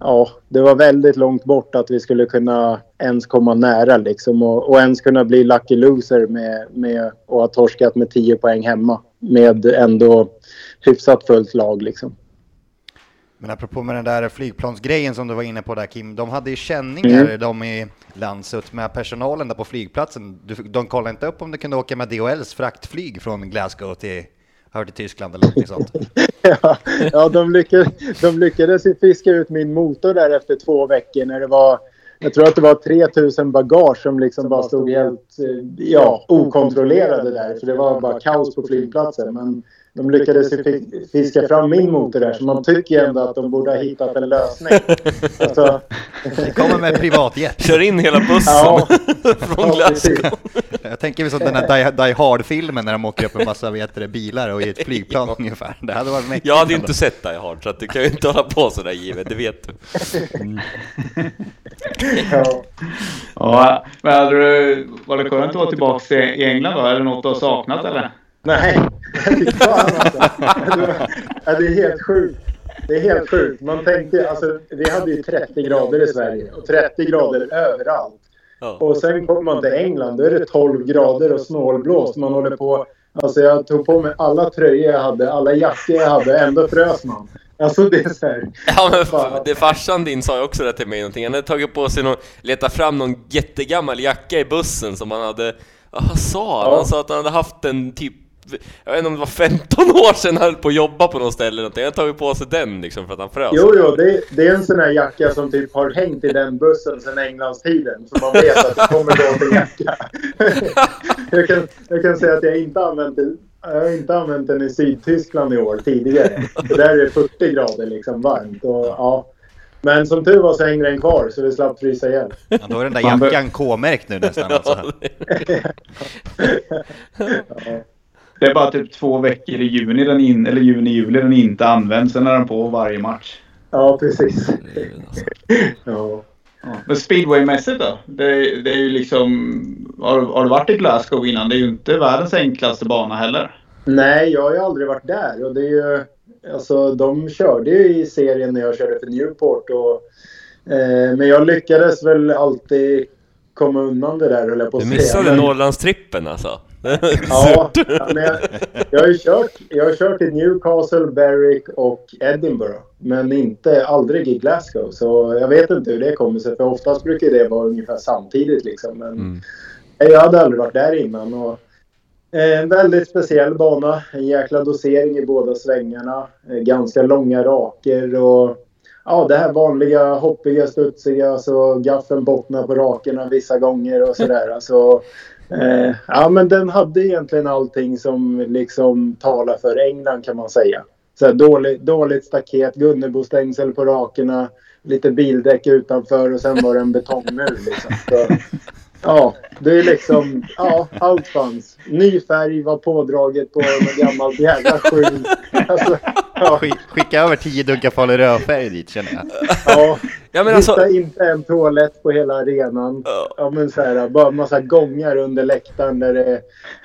ja, det var väldigt långt bort att vi skulle kunna ens komma nära liksom och, och ens kunna bli lucky loser med, med och ha torskat med 10 poäng hemma med ändå hyfsat fullt lag liksom. Men apropå med den där flygplansgrejen som du var inne på där Kim, de hade ju känningar Mm. de i Landsut med personalen där på flygplatsen. Du, de kollade inte upp om du kunde åka med DHLs fraktflyg från Glasgow till, hör till Tyskland eller något sånt. ja, ja de, lyckades, de lyckades fiska ut min motor där efter två veckor när det var jag tror att det var 3000 bagage som liksom bara stod helt ja, okontrollerade där. För det var bara kaos på flygplatsen. Men de lyckades ju fi- fiska fram min motor där så man tycker ändå att de borde ha hittat en lösning. Alltså, Det kommer med privatjet. Kör in hela bussen ja, från ja. Glasgow. Jag tänker mig som den här Die, Die Hard-filmen när de åker upp en massa vet det, bilar och i ett flygplan ungefär. Det hade varit mäktigt. Jag hade ju inte sett Die Hard, så att du kan ju inte hålla på sådär givet, det vet du. ja. Ja, men hade du, var det skönt att vara tillbaka i England då? Är det något du har saknat eller? Nej, fy fan alltså. Ja, Det är helt sjukt. Det är helt sjukt. Man tänkte, alltså, vi hade ju 30 grader i Sverige och 30 grader överallt. Ja. Och sen kommer man till England, då är det 12 grader och snålblåst. Man håller på... Alltså jag tog på mig alla tröjor jag hade, alla jackor jag hade, ändå frös man. Alltså det är så här. Ja men f- det farsan din sa ju också det till mig någonting, han hade tagit på sig någon, letat fram någon jättegammal jacka i bussen som han hade, vad sa han? Ja. Han sa att han hade haft den typ, jag vet inte om det var 15 år sedan han höll på att jobba på något ställe eller någonting, han hade tagit på sig den liksom för att han frös. Jo, jo, det, det är en sån här jacka som typ har hängt i den bussen sedan Englandstiden. Så man vet att det kommer gå till jacka. jag, kan, jag kan säga att jag inte använt den. Jag har inte använt den i Sydtyskland i år tidigare. För där är det 40 grader liksom varmt. Och, ja. Men som tur var så hängde den kvar så vi slapp frysa ihjäl. Ja, då är den där jackan K-märkt nu nästan alltså. Det är bara typ två veckor i juni, den in, eller juni-juli den inte används. Sen är den på varje match. Ja, precis. alltså. Ja. Ja. Men speedwaymässigt då? Det, det är ju liksom... Har, har du varit i Glasgow innan? Det är ju inte världens enklaste bana heller. Nej, jag har ju aldrig varit där. Och det är ju, alltså, de körde ju i serien när jag körde för Newport. Och, eh, men jag lyckades väl alltid komma undan det där, höll jag på att Du säga. missade Men- Norrlandstrippen alltså. Ja, ja, men jag, jag, har ju kört, jag har kört i Newcastle, Berwick och Edinburgh. Men inte, aldrig i Glasgow. Så jag vet inte hur det kommer sig. För oftast brukar det vara ungefär samtidigt. Liksom. Men Mm. jag hade aldrig varit där innan. Och, eh, en väldigt speciell bana. En jäkla dosering i båda svängarna. Eh, ganska långa raker. Och, ja, det här vanliga hoppiga, studsiga. Så gaffeln bottnar på rakerna vissa gånger och sådär. Alltså, Eh, ja, men den hade egentligen allting som liksom talar för England kan man säga. Så här, dålig, dåligt staket, Gunnebostängsel på rakerna, lite bildäck utanför och sen var det en betongmur. Liksom. Så, ja, det är liksom, ja, allt fanns. Ny färg var pådraget på en gammalt jävla skjul. Alltså, Skick, skicka över tio dunkar farlig rödfärg dit känner jag. ja. Ja men alltså, Hitta inte en toalett på hela arenan. Ja, men så här, bara massa gångar under läktaren där det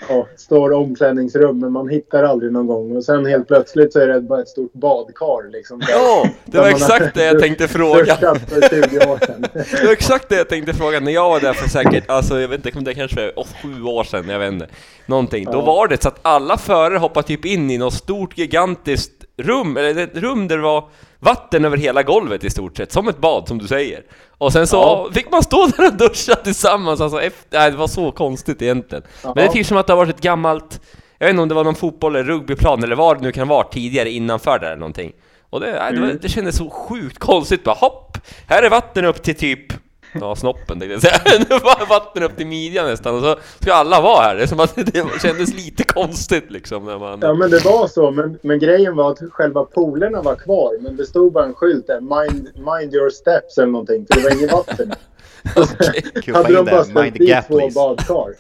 ja, står omklädningsrum men man hittar aldrig någon gång. Och sen helt plötsligt så är det bara ett stort badkar. Liksom, där- ja, det var exakt det jag tänkte fråga. duschat för 20 år sedan. Det var exakt det jag tänkte fråga när jag var där för säkert, alltså jag vet inte, det kanske är åt, sju år sedan, jag vet inte. Någonting. Då Ja. var det så att alla förare hoppade typ in i något stort gigantiskt rum, eller ett rum där det var vatten över hela golvet i stort sett, som ett bad som du säger. Och sen så Ja. fick man stå där och duscha tillsammans, alltså efter, nej, det var så konstigt egentligen. Men det är Ja. typ som att det har varit ett gammalt, jag vet inte om det var någon fotboll eller rugbyplan eller vad det nu kan vara tidigare innanför där eller någonting. Och det, nej, det, var, det kändes så sjukt konstigt bara hopp! Här är vatten upp till typ Ja, snoppen tänkte jag säga. Nu var vatten upp till midjan nästan och så ska alla vara här. Det är som att det kändes lite konstigt liksom när man... Ja men det var så. Men, men grejen var att själva poolerna var kvar. Men det stod bara en skylt där. Mind, mind your steps eller någonting. För det var inget vatten. Kuppa Hade de bara ställt dit två badkar.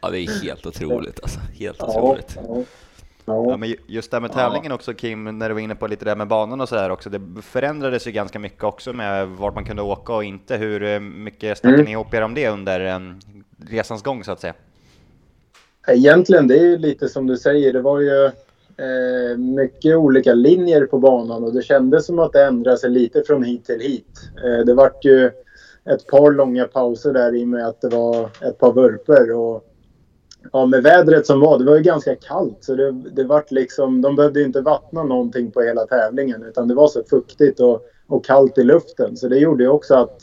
Ja, det är helt otroligt alltså. Helt otroligt. ja, Ja, ja. men ju- just det här med tävlingen också Kim, när du var inne på lite det här med banan och så här också, det förändrades ju ganska mycket också med vart man kunde åka och inte. Hur eh, mycket snackade Mm. ni ihop er om det under eh, resans gång så att säga? Egentligen, det är ju lite som du säger. Det var ju eh, mycket olika linjer på banan och det kändes som att det ändrade sig lite från hit till hit. Eh, det vart ju ett par långa pauser där i och med att det var ett par vurper och ja, med vädret som var, det var ju ganska kallt så det, det vart liksom, de behövde ju inte vattna någonting på hela tävlingen utan det var så fuktigt och, och kallt i luften. Så det gjorde ju också att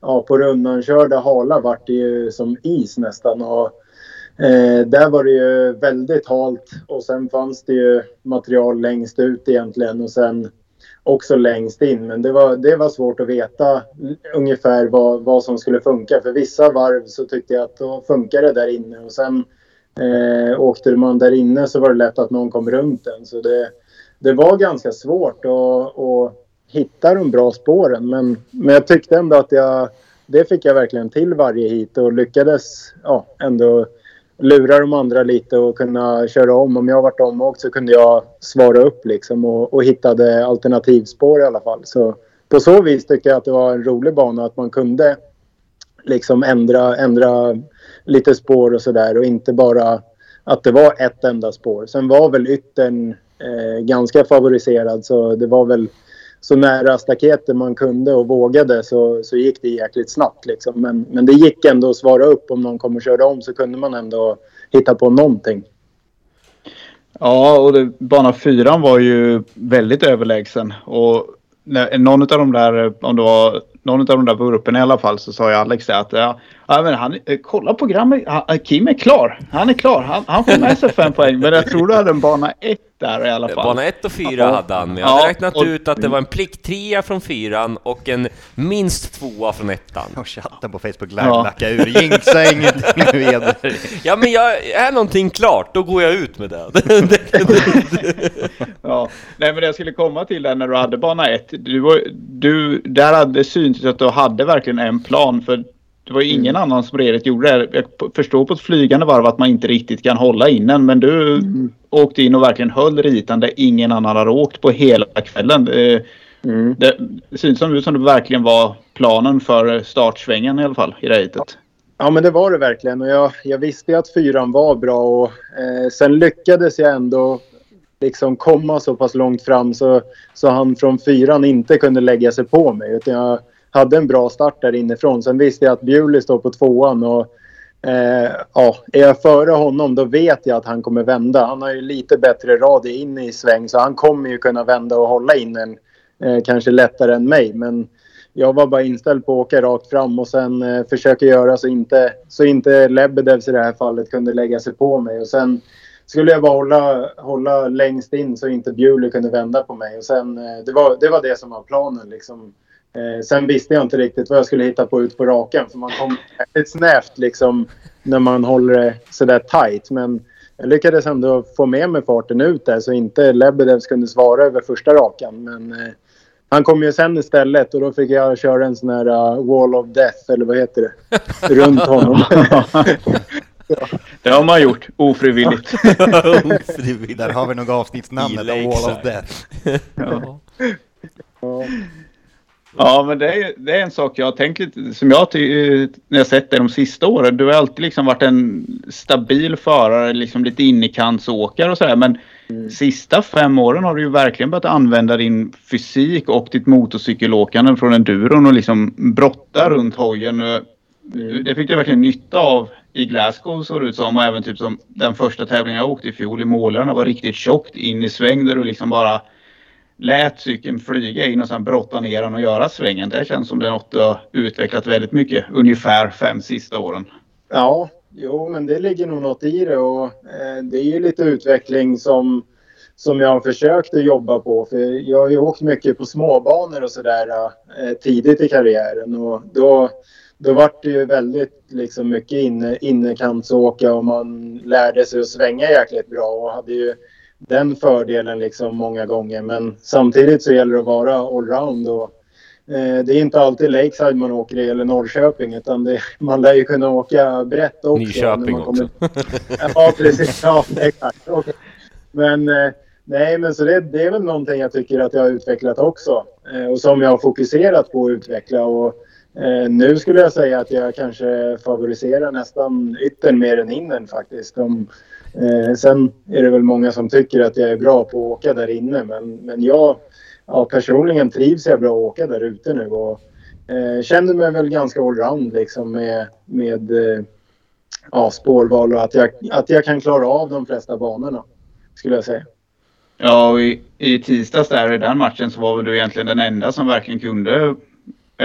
ja, på rundankörda hala vart det ju som is nästan. Och Eh, där var det ju väldigt halt och sen fanns det ju material längst ut egentligen och sen också längst in. Men det var, det var svårt att veta ungefär vad, vad som skulle funka. För vissa varv så tyckte jag att då funkar det där inne och sen Eh, åkte man där inne så var det lätt att någon kom runt den. Så det, det var ganska svårt att, att hitta de bra spåren. Men, men jag tyckte ändå att jag, det fick jag verkligen till varje hit och lyckades ja, ändå lura de andra lite och kunna köra om. Om jag varit omåkt så kunde jag svara upp liksom och, och hittade alternativspår i alla fall. Så på så vis tycker jag att det var en rolig bana att man kunde liksom ändra, ändra lite spår och sådär och inte bara att det var ett enda spår. Sen var väl yttern eh, ganska favoriserad så det var väl så nära staketet man kunde och vågade så, så gick det jäkligt snabbt. Liksom. Men, men det gick ändå att svara upp om någon kom och körde om så kunde man ändå hitta på någonting. Ja, och det, bana fyran var ju väldigt överlägsen. Och när, någon av de där, om det var någon av de där vurpen i alla fall så sa ju Alex det att ja, men han, eh, kolla programmet, eh, Kim är klar. Han är klar, han, han får med sig fem poäng. Men jag tror du hade en bana ett där i alla fall. Bana 1 och 4 hade han, jag hade ja, räknat och, ut att det var en plikttrea från fyran och en minst tvåa från ettan. Och chatten på Facebook live ja. ur, jinxa ingenting vidare. Ja men jag, är någonting klart, då går jag ut med det. ja, nej men det jag skulle komma till där när du hade bana 1, du, du, där hade synts att du hade verkligen en plan för det var ju ingen mm. annan som redigt gjorde det. Jag förstår på ett flygande varv att man inte riktigt kan hålla in den. Men du mm. åkte in och verkligen höll ritan där ingen annan hade åkt på hela kvällen. Mm. Det, syns som ut som det verkligen var planen för startsvängen i alla fall i racet. Ja men det var det verkligen och jag, jag visste att fyran var bra och eh, sen lyckades jag ändå liksom komma så pass långt fram så, så han från fyran inte kunde lägga sig på mig. Utan jag, hade en bra start där inifrån. Sen visste jag att Bewley står på tvåan och eh, ja, är jag före honom då vet jag att han kommer vända. Han har ju lite bättre radie in i sväng så han kommer ju kunna vända och hålla in en eh, kanske lättare än mig. Men jag var bara inställd på att åka rakt fram och sen eh, försöka göra så inte, så inte Lebedevs i det här fallet kunde lägga sig på mig. Och sen skulle jag bara hålla, hålla längst in så inte Bewley kunde vända på mig. Och sen, eh, det, var, det var det som var planen. Liksom. Eh, sen visste jag inte riktigt vad jag skulle hitta på ut på raken. För man kom väldigt snävt liksom när man håller det sådär tight. Men jag lyckades ändå få med mig farten ut där så inte Lebedevs kunde svara över första rakan. Men eh, han kom ju sen istället och då fick jag köra en sån här uh, wall of death eller vad heter det? Runt honom. Det har man gjort ofrivilligt. ofrivilligt. Där har vi nog avsnittsnamnet, Wall of Death. ja. ja. Ja, men det är, det är en sak jag har tänkt lite, som jag när jag sett dig de sista åren. Du har alltid liksom varit en stabil förare, liksom lite innekantsåkare och sådär. Men mm. sista fem åren har du ju verkligen börjat använda din fysik och ditt motorcykelåkande från enduron och liksom brotta runt hojen. Mm. Det fick du verkligen nytta av i Glasgow såg det ut som och även typ som den första tävlingen jag åkte i fjol i Målarna var riktigt tjockt in i sväng där du liksom bara lät cykeln flyga in och sen brotta ner den och göra svängen. Det känns som det är något du har utvecklat väldigt mycket ungefär fem sista åren. Ja, jo men det ligger nog något i det och eh, det är ju lite utveckling som som jag har försökt att jobba på. För jag har ju åkt mycket på småbanor och sådär eh, tidigt i karriären och då, då var det ju väldigt liksom, mycket inne, innekantsåka och man lärde sig att svänga jäkligt bra och hade ju den fördelen liksom många gånger. Men samtidigt så gäller det att vara allround. Och, eh, det är inte alltid Lakeside man åker i eller Norrköping utan det, man lär ju kunna åka brett också. Nyköping också. ja, precis. Ja, exakt. Okay. Men eh, nej, men så det, det, är väl någonting jag tycker att jag har utvecklat också. Eh, och som jag har fokuserat på att utveckla. Och, Eh, nu skulle jag säga att jag kanske favoriserar nästan yttern mer än innern faktiskt. De, Eh, sen är det väl många som tycker att jag är bra på att åka där inne men, men jag ja, personligen trivs jag bra att åka där ute nu och eh, känner mig väl ganska allround liksom med, med eh, ja, spårval och att jag, att jag kan klara av de flesta banorna skulle jag säga. Ja, och i, i tisdags där i den matchen så var väl du egentligen den enda som verkligen kunde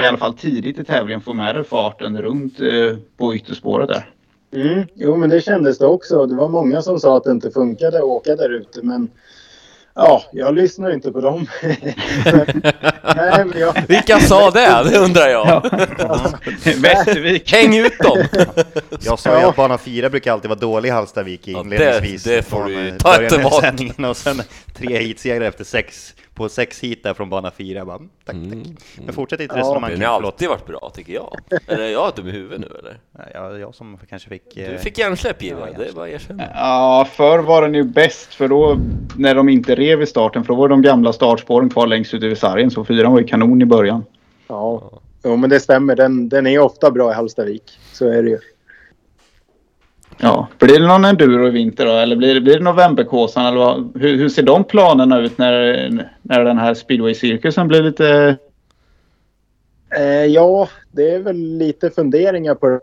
i alla fall tidigt i tävlingen få med dig farten runt eh, på ytterspåret där. Mm, jo, men det kändes det också. Det var många som sa att det inte funkade att åka där ute. Men Ja, jag lyssnar inte på dem. Nej, men jag... Vilka sa det? Det undrar jag. Västervik. Häng ut dem! Jag sa ju att bana 4 brukar alltid vara dålig i Hallstavik inledningsvis. det, det får du ta av tillbaka. Och sen tre heatsegrar efter sex, på sex hit där från bana 4. Bara, mm, tack, tack. Men fortsätt ditt resonemang. Den har alltid varit bra tycker jag. Eller är jag dum i huvudet nu eller? Ja, jag som kanske fick... Du eh, fick hjärnsläpp Jiva, det är bara erkänna. Ja, förr var den ju bäst för då när de inte rev i starten för då var de gamla startspåren kvar längst ute vid sargen så fyran var ju kanon i början. Ja, jo, men det stämmer. Den, den är ofta bra i Hallstavik. Så är det ju. Ja, blir det någon enduro i vinter då eller blir det, blir det novemberkåsan eller vad? Hur, hur ser de planerna ut när, när den här speedway-cirkusen blir lite... Eh, ja, det är väl lite funderingar på.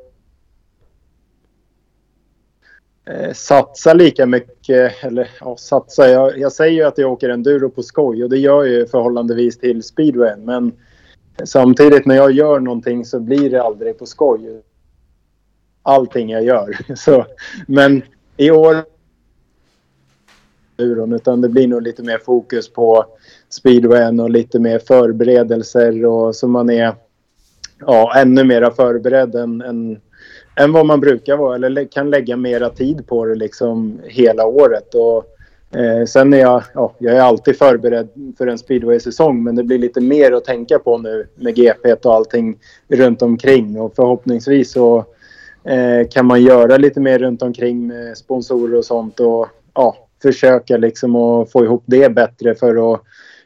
Eh, satsa lika mycket, eller ja, satsa. Jag, jag säger ju att jag åker enduro på skoj och det gör jag ju förhållandevis till speedwayen. Men samtidigt när jag gör någonting så blir det aldrig på skoj. Allting jag gör. Så, men i år utan det blir nog lite mer fokus på speedwayen och lite mer förberedelser och så man är ja, ännu mera förberedd än, än, än vad man brukar vara eller kan lägga mera tid på det liksom hela året. Och, eh, sen är jag, ja, jag är alltid förberedd för en speedway-säsong men det blir lite mer att tänka på nu med GP och allting runt omkring och förhoppningsvis så kan man göra lite mer runt omkring med sponsorer och sånt och ja, försöka liksom att få ihop det bättre för att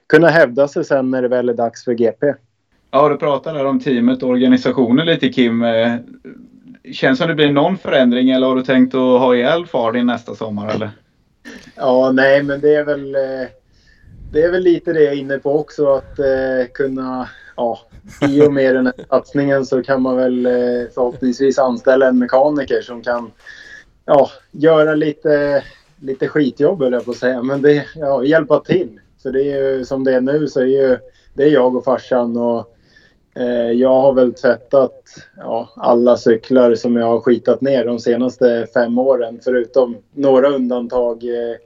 kunna hävda sig sen när det väl är dags för GP. Ja, du pratade där om teamet och organisationen lite Kim. Eh, Känns som det blir någon förändring eller har du tänkt att ha ihjäl far din nästa sommar eller? Ja, nej, men det är väl, eh, det är väl lite det jag är inne på också. Att eh, kunna, ja, i och med den här satsningen så kan man väl eh, förhoppningsvis anställa en mekaniker som kan ja, göra lite, lite skitjobb höll jag på att säga. Men det, ja, hjälpa till. Så det är ju som det är nu så är ju det är jag och farsan och eh, jag har väl tvättat ja, alla cyklar som jag har skitat ner de senaste fem åren förutom några undantag eh,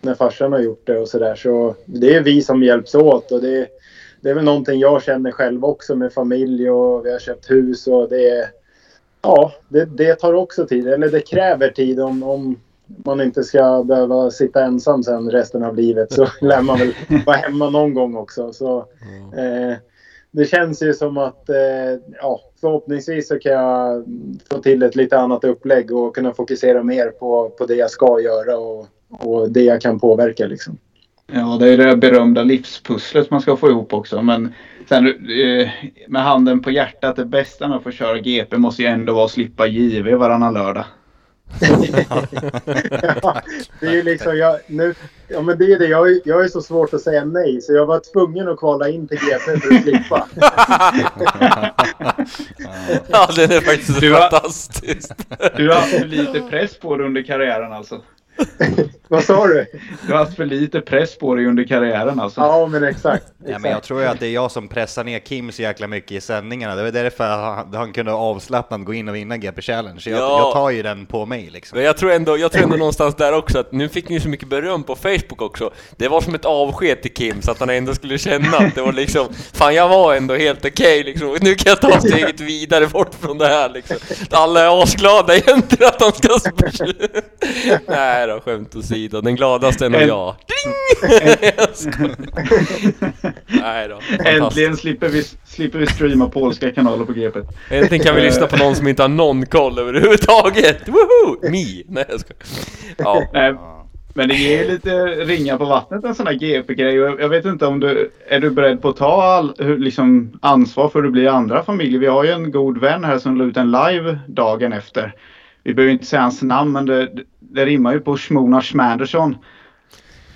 när farsan har gjort det och sådär. Så det är vi som hjälps åt och det, det är väl någonting jag känner själv också med familj och vi har köpt hus och det Ja, det, det tar också tid. Eller det kräver tid om, om man inte ska behöva sitta ensam sen resten av livet. Så lär man väl vara hemma någon gång också. Så, eh, det känns ju som att eh, ja, förhoppningsvis så kan jag få till ett lite annat upplägg och kunna fokusera mer på, på det jag ska göra och, och det jag kan påverka. Liksom. Ja, det är det berömda livspusslet man ska få ihop också. Men sen eh, med handen på hjärtat, det bästa med att få köra GP måste ju ändå vara att slippa JV varannan lördag. ja, det är ju liksom, jag, nu, ja, men det är det. Jag, är- jag är så svårt att säga nej så jag var tvungen att kvala in till GP för att slippa. Ja, den är faktiskt Du har- fantastisk. Du har haft lite press på dig under karriären alltså? Vad sa du? Du har haft för lite press på dig under karriären alltså? Ja, men exakt. Ja, men jag exakt. tror ju att det är jag som pressar ner Kim så jäkla mycket i sändningarna. Det var därför han, han kunde avslappnat gå in och vinna GP Challenge. Jag, Ja. jag tar ju den på mig liksom. Men jag tror, ändå, jag tror ändå någonstans där också att nu fick ni så mycket beröm på Facebook också. Det var som ett avsked till Kim så att han ändå skulle känna att det var liksom Fan jag var ändå helt okej liksom. Nu kan jag ta steget vidare bort från det här liksom. Alla är asglada egentligen att han ska... sp- Nej då, skämt åsido. Den gladaste är nog jag. Nej då. Äntligen slipper vi, slipper vi streama polska kanaler på GP. Äntligen kan vi lyssna på någon som inte har någon koll överhuvudtaget. Woho! Me! Nej jag skojar. Ja. Nej, men det ger lite ringar på vattnet en sån här GP-grej. Jag vet inte om du är du beredd på att ta all, liksom, ansvar för hur det blir i andra familjer. Vi har ju en god vän här som la ut en live dagen efter. Vi behöver inte säga hans namn men det, det rimmar ju på Shmona Schmandersson.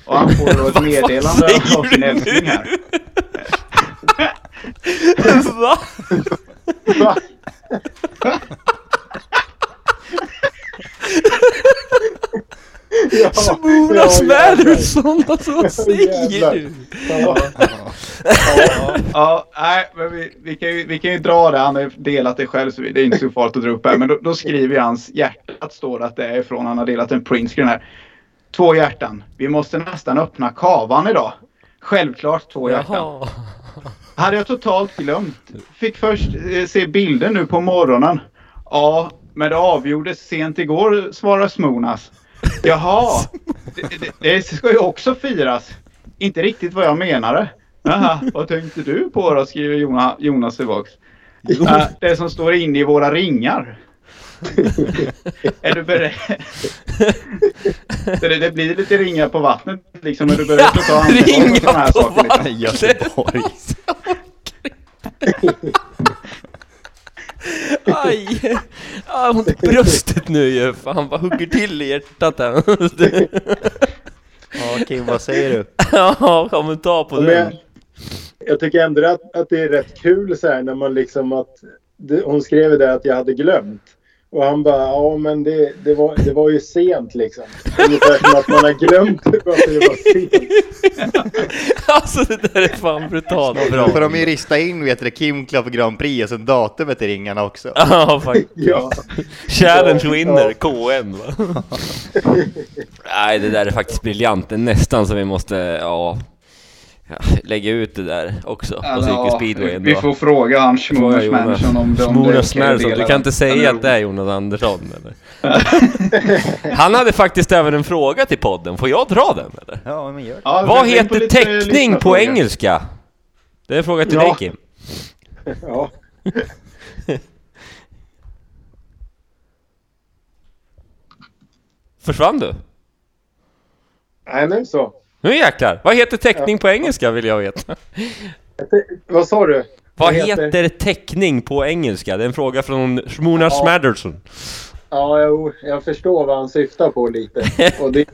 Och han får då ett meddelande av sin älskling här. Va? Va? Ja, Smona ja, Smädersson, alltså vad säger du? Ja, Ja, nej, men vi, vi, kan ju, vi kan ju dra det. Han har ju delat det själv så det är inte så farligt att dra upp här. Men då, då skriver jag hans hjärtat står att det är ifrån. Han har delat en printscreen här. två hjärtan. Vi måste nästan öppna kavan idag. Självklart två hjärtan. Jaha. Hade jag totalt glömt. Fick först eh, se bilder nu på morgonen. Ja, men det avgjordes sent igår, svarar Smonas. Jaha, det, det, det ska ju också firas. Inte riktigt vad jag menade. Jaha, vad tänkte du på då, skriver Jonas, Jonas tillbaks. Äh, det som står inne i våra ringar. är du beredd? Det, det blir lite ringar på vattnet liksom. Är du beredd att ta ansvar för sådana här saker? Liksom? Göteborg. Aj! Ah, ont i bröstet nu ju. Fan vad hugger till i hjärtat här. Ja, Kim, vad säger du? ja, kommentar på den. jag, jag tycker ändå att, att det är rätt kul så här när man liksom att... Det, hon skrev det att jag hade glömt. Och han bara, ja men det, det, var, det var ju sent liksom. Ungefär som att man har glömt varför det var sent. Alltså det där är fan brutalt bra. Får de ju rista in vet du, Kim Club Grand Prix och sen datumet i ringarna också. Ja, faktiskt. Ja, Challenge Ja, winner, ja. KN va? Nej, det där är faktiskt briljant. Det är nästan så vi måste, ja, ja lägga ut det där också på Cykel Speedway ändå. vi får fråga han Manson om det Manson, dela du kan inte säga att det är Jonas Andersson eller? Han hade faktiskt även en fråga till podden, får jag dra den eller? Ja, men gör det. Ja, Vad på heter lite teckning på lyssnarfrågor. engelska? Det är en fråga till Ja. dig Kim. ja. Försvann du? Nej, men så. Nu jäklar! Vad heter teckning på engelska vill jag veta? Vad sa du? Vad heter teckning på engelska? Det är en fråga från Shmona Ja. Smadderson. Ja, jo, jag förstår vad han syftar på lite. Och det,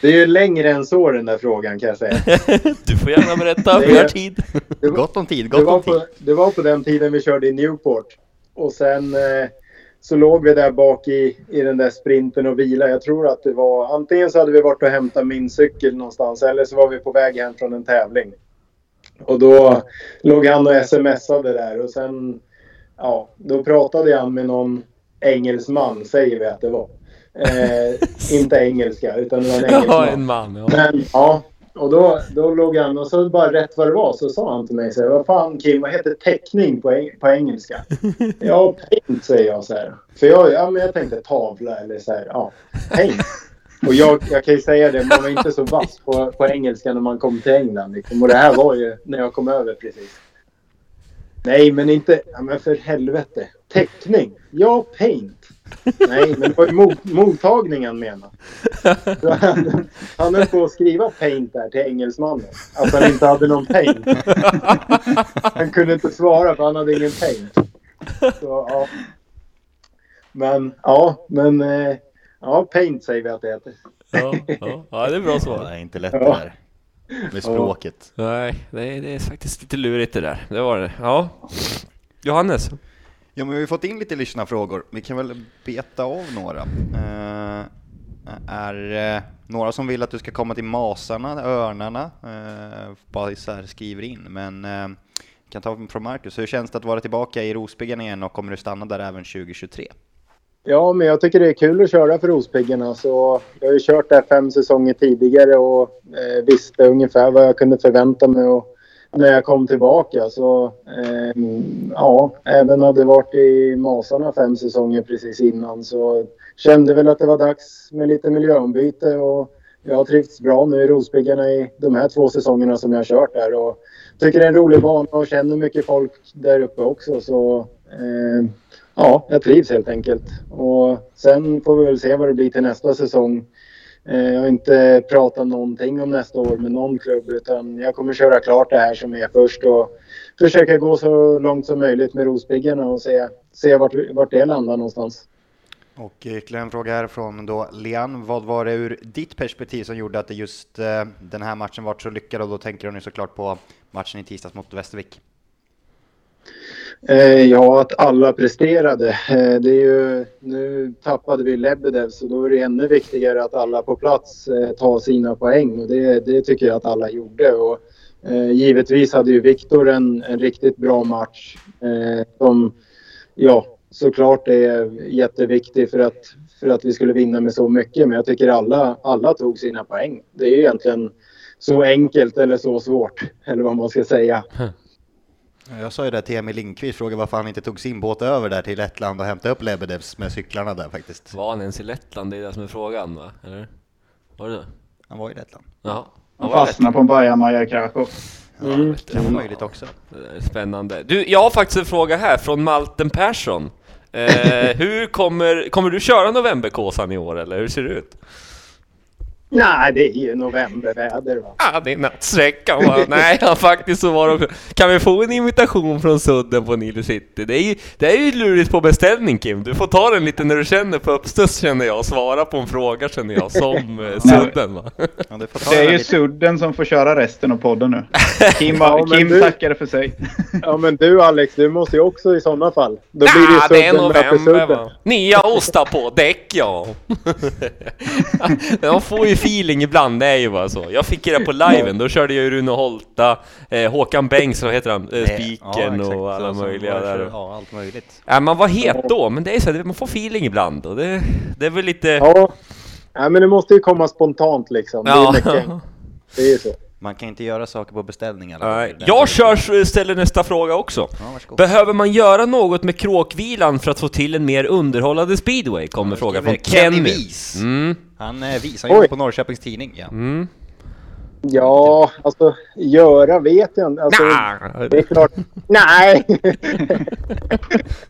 det är ju längre än så den där frågan kan jag säga. Du får gärna berätta, Det vi har tid. Det var, Gott om tid, det gott var, om tid. på, det var på den tiden vi körde i Newport. Och sen eh, så låg vi där bak i, i den där sprinten och vila. Jag tror att det var antingen så hade vi varit och hämtat min cykel någonstans eller så var vi på väg hem från en tävling. Och då låg han och smsade där och sen ja, då pratade han med någon engelsman säger vi att det var. Eh, inte engelska utan det var en Ja, engelsman. en man. Ja. Men ja, och då, då låg han och så bara rätt vad det var så sa han till mig så här, vad fan Kim, vad heter teckning på, eng- på engelska? ja, paint säger jag så här. För jag, ja, men jag tänkte tavla eller så här, ja, paint. Och jag, jag kan ju säga det, man var inte så vass på, på engelska när man kom till England. Liksom. Och det här var ju när jag kom över precis. Nej, men inte, ja, men för helvete. Teckning? Ja, paint. Nej, men det var ju mot, mottagningen menade. Så han, han höll på att skriva paint där till engelsmannen. Att han inte hade någon paint. Han kunde inte svara för han hade ingen paint. Så, ja. Men ja, men eh, ja, paint säger vi att det heter. Ja, ja. ja, det är bra Det svar. är inte lätt det där. Med språket. Nej, det är, det är faktiskt lite lurigt det där. Det var det. Ja. Johannes? Ja, men vi har fått in lite lyssnarfrågor. Vi kan väl beta av några. Eh, är eh, några som vill att du ska komma till Masarna, Örnarna? eh, bara så här skriver in. Men eh, vi kan ta från Marcus. Hur känns det att vara tillbaka i Rospiggarna igen och kommer du stanna där även 2023? Ja, men jag tycker det är kul att köra för Rospiggarna. Alltså, jag har ju kört där fem säsonger tidigare och eh, visste ungefär vad jag kunde förvänta mig och när jag kom tillbaka. Så eh, ja, även hade varit i Masarna fem säsonger precis innan så kände väl att det var dags med lite miljöombyte och jag har trivts bra nu i Rospiggarna i de här två säsongerna som jag har kört där och tycker det är en rolig bana och känner mycket folk där uppe också. Så eh, ja, jag trivs helt enkelt. Och sen får vi väl se vad det blir till nästa säsong. Eh, jag har inte pratat någonting om nästa år med någon klubb utan jag kommer köra klart det här som är först och försöka gå så långt som möjligt med Rospiggarna och se, se vart, vart det landar någonstans. Och eh, ytterligare en fråga här från då Lian. Vad var det ur ditt perspektiv som gjorde att det just eh, den här matchen var så lyckad? Och då tänker hon ju såklart på matchen i tisdags mot Västervik. Eh, ja, att alla presterade. Eh, det är ju, nu tappade vi Lebedev så då är det ännu viktigare att alla på plats eh, tar sina poäng och det, det tycker jag att alla gjorde. Och, eh, givetvis hade ju Viktor en, en riktigt bra match eh, som ja, såklart är jätteviktig för att, för att vi skulle vinna med så mycket. Men jag tycker alla, alla tog sina poäng. Det är ju egentligen så enkelt eller så svårt, eller vad man ska säga. Hm. Jag sa ju det till Emil Lindqvist, frågade varför han inte tog sin båt över där till Lettland och hämtade upp Lebedevs med cyklarna där faktiskt. Var han ens i Lettland? Det är det som är frågan va? Eller? Var det det? Han var i Lettland. Jaha. Han fastnade på en bajamaja i Krakow. Mm. Det kan vara möjligt också. Det Spännande. Du, jag har faktiskt en fråga här från Malten Persson. Eh, hur kommer, kommer du köra Novemberkåsan i år eller hur ser det ut? Nej, det är ju novemberväder va. Ah, det är nattsträckan va? Nej, ja, faktiskt så var det också. Kan vi få en invitation från Sudden på Nilo City? Det är ju, det är ju lurigt på beställning Kim. Du får ta den lite när du känner på uppstuds känner jag. Svara på en fråga känner jag som eh, Sudden va? Ja, ta Det är ju lite- Sudden som får köra resten av podden nu. Kim, Ja, Kim du- tackade för sig. Ja, men du Alex, du måste ju också i sådana fall. Då blir det Ja, ju det är sudden möter november sudden. va? Nya ostar på däck ja. Jag får ju feeling ibland, det är ju bara så. Jag fick det på liven, då körde jag ju Rune Holta, eh, Håkan Bengts, vad heter han? Eh, Spiken exakt. och alla Så- så möjliga det- där. Ja, allt möjligt. Ja, man var het då, men det är så, här, man får feeling ibland och det, det är väl lite... Ja. ja, men det måste ju komma spontant liksom. Det är Ja. mycket enkelt. Det är ju så. Man kan inte göra saker på beställning alla. Den- Jag kör, ställer nästa fråga också. Ja. Behöver man göra något med kråkvilan för att få till en mer underhållande speedway? Kommer frågan från Kenny Kenny. Vis. Mm. Han eh, visar ju på Norrköpings Tidning. Ja. Mm. Ja, alltså göra vet jag inte. Alltså, Nah. Det är klart. Nej!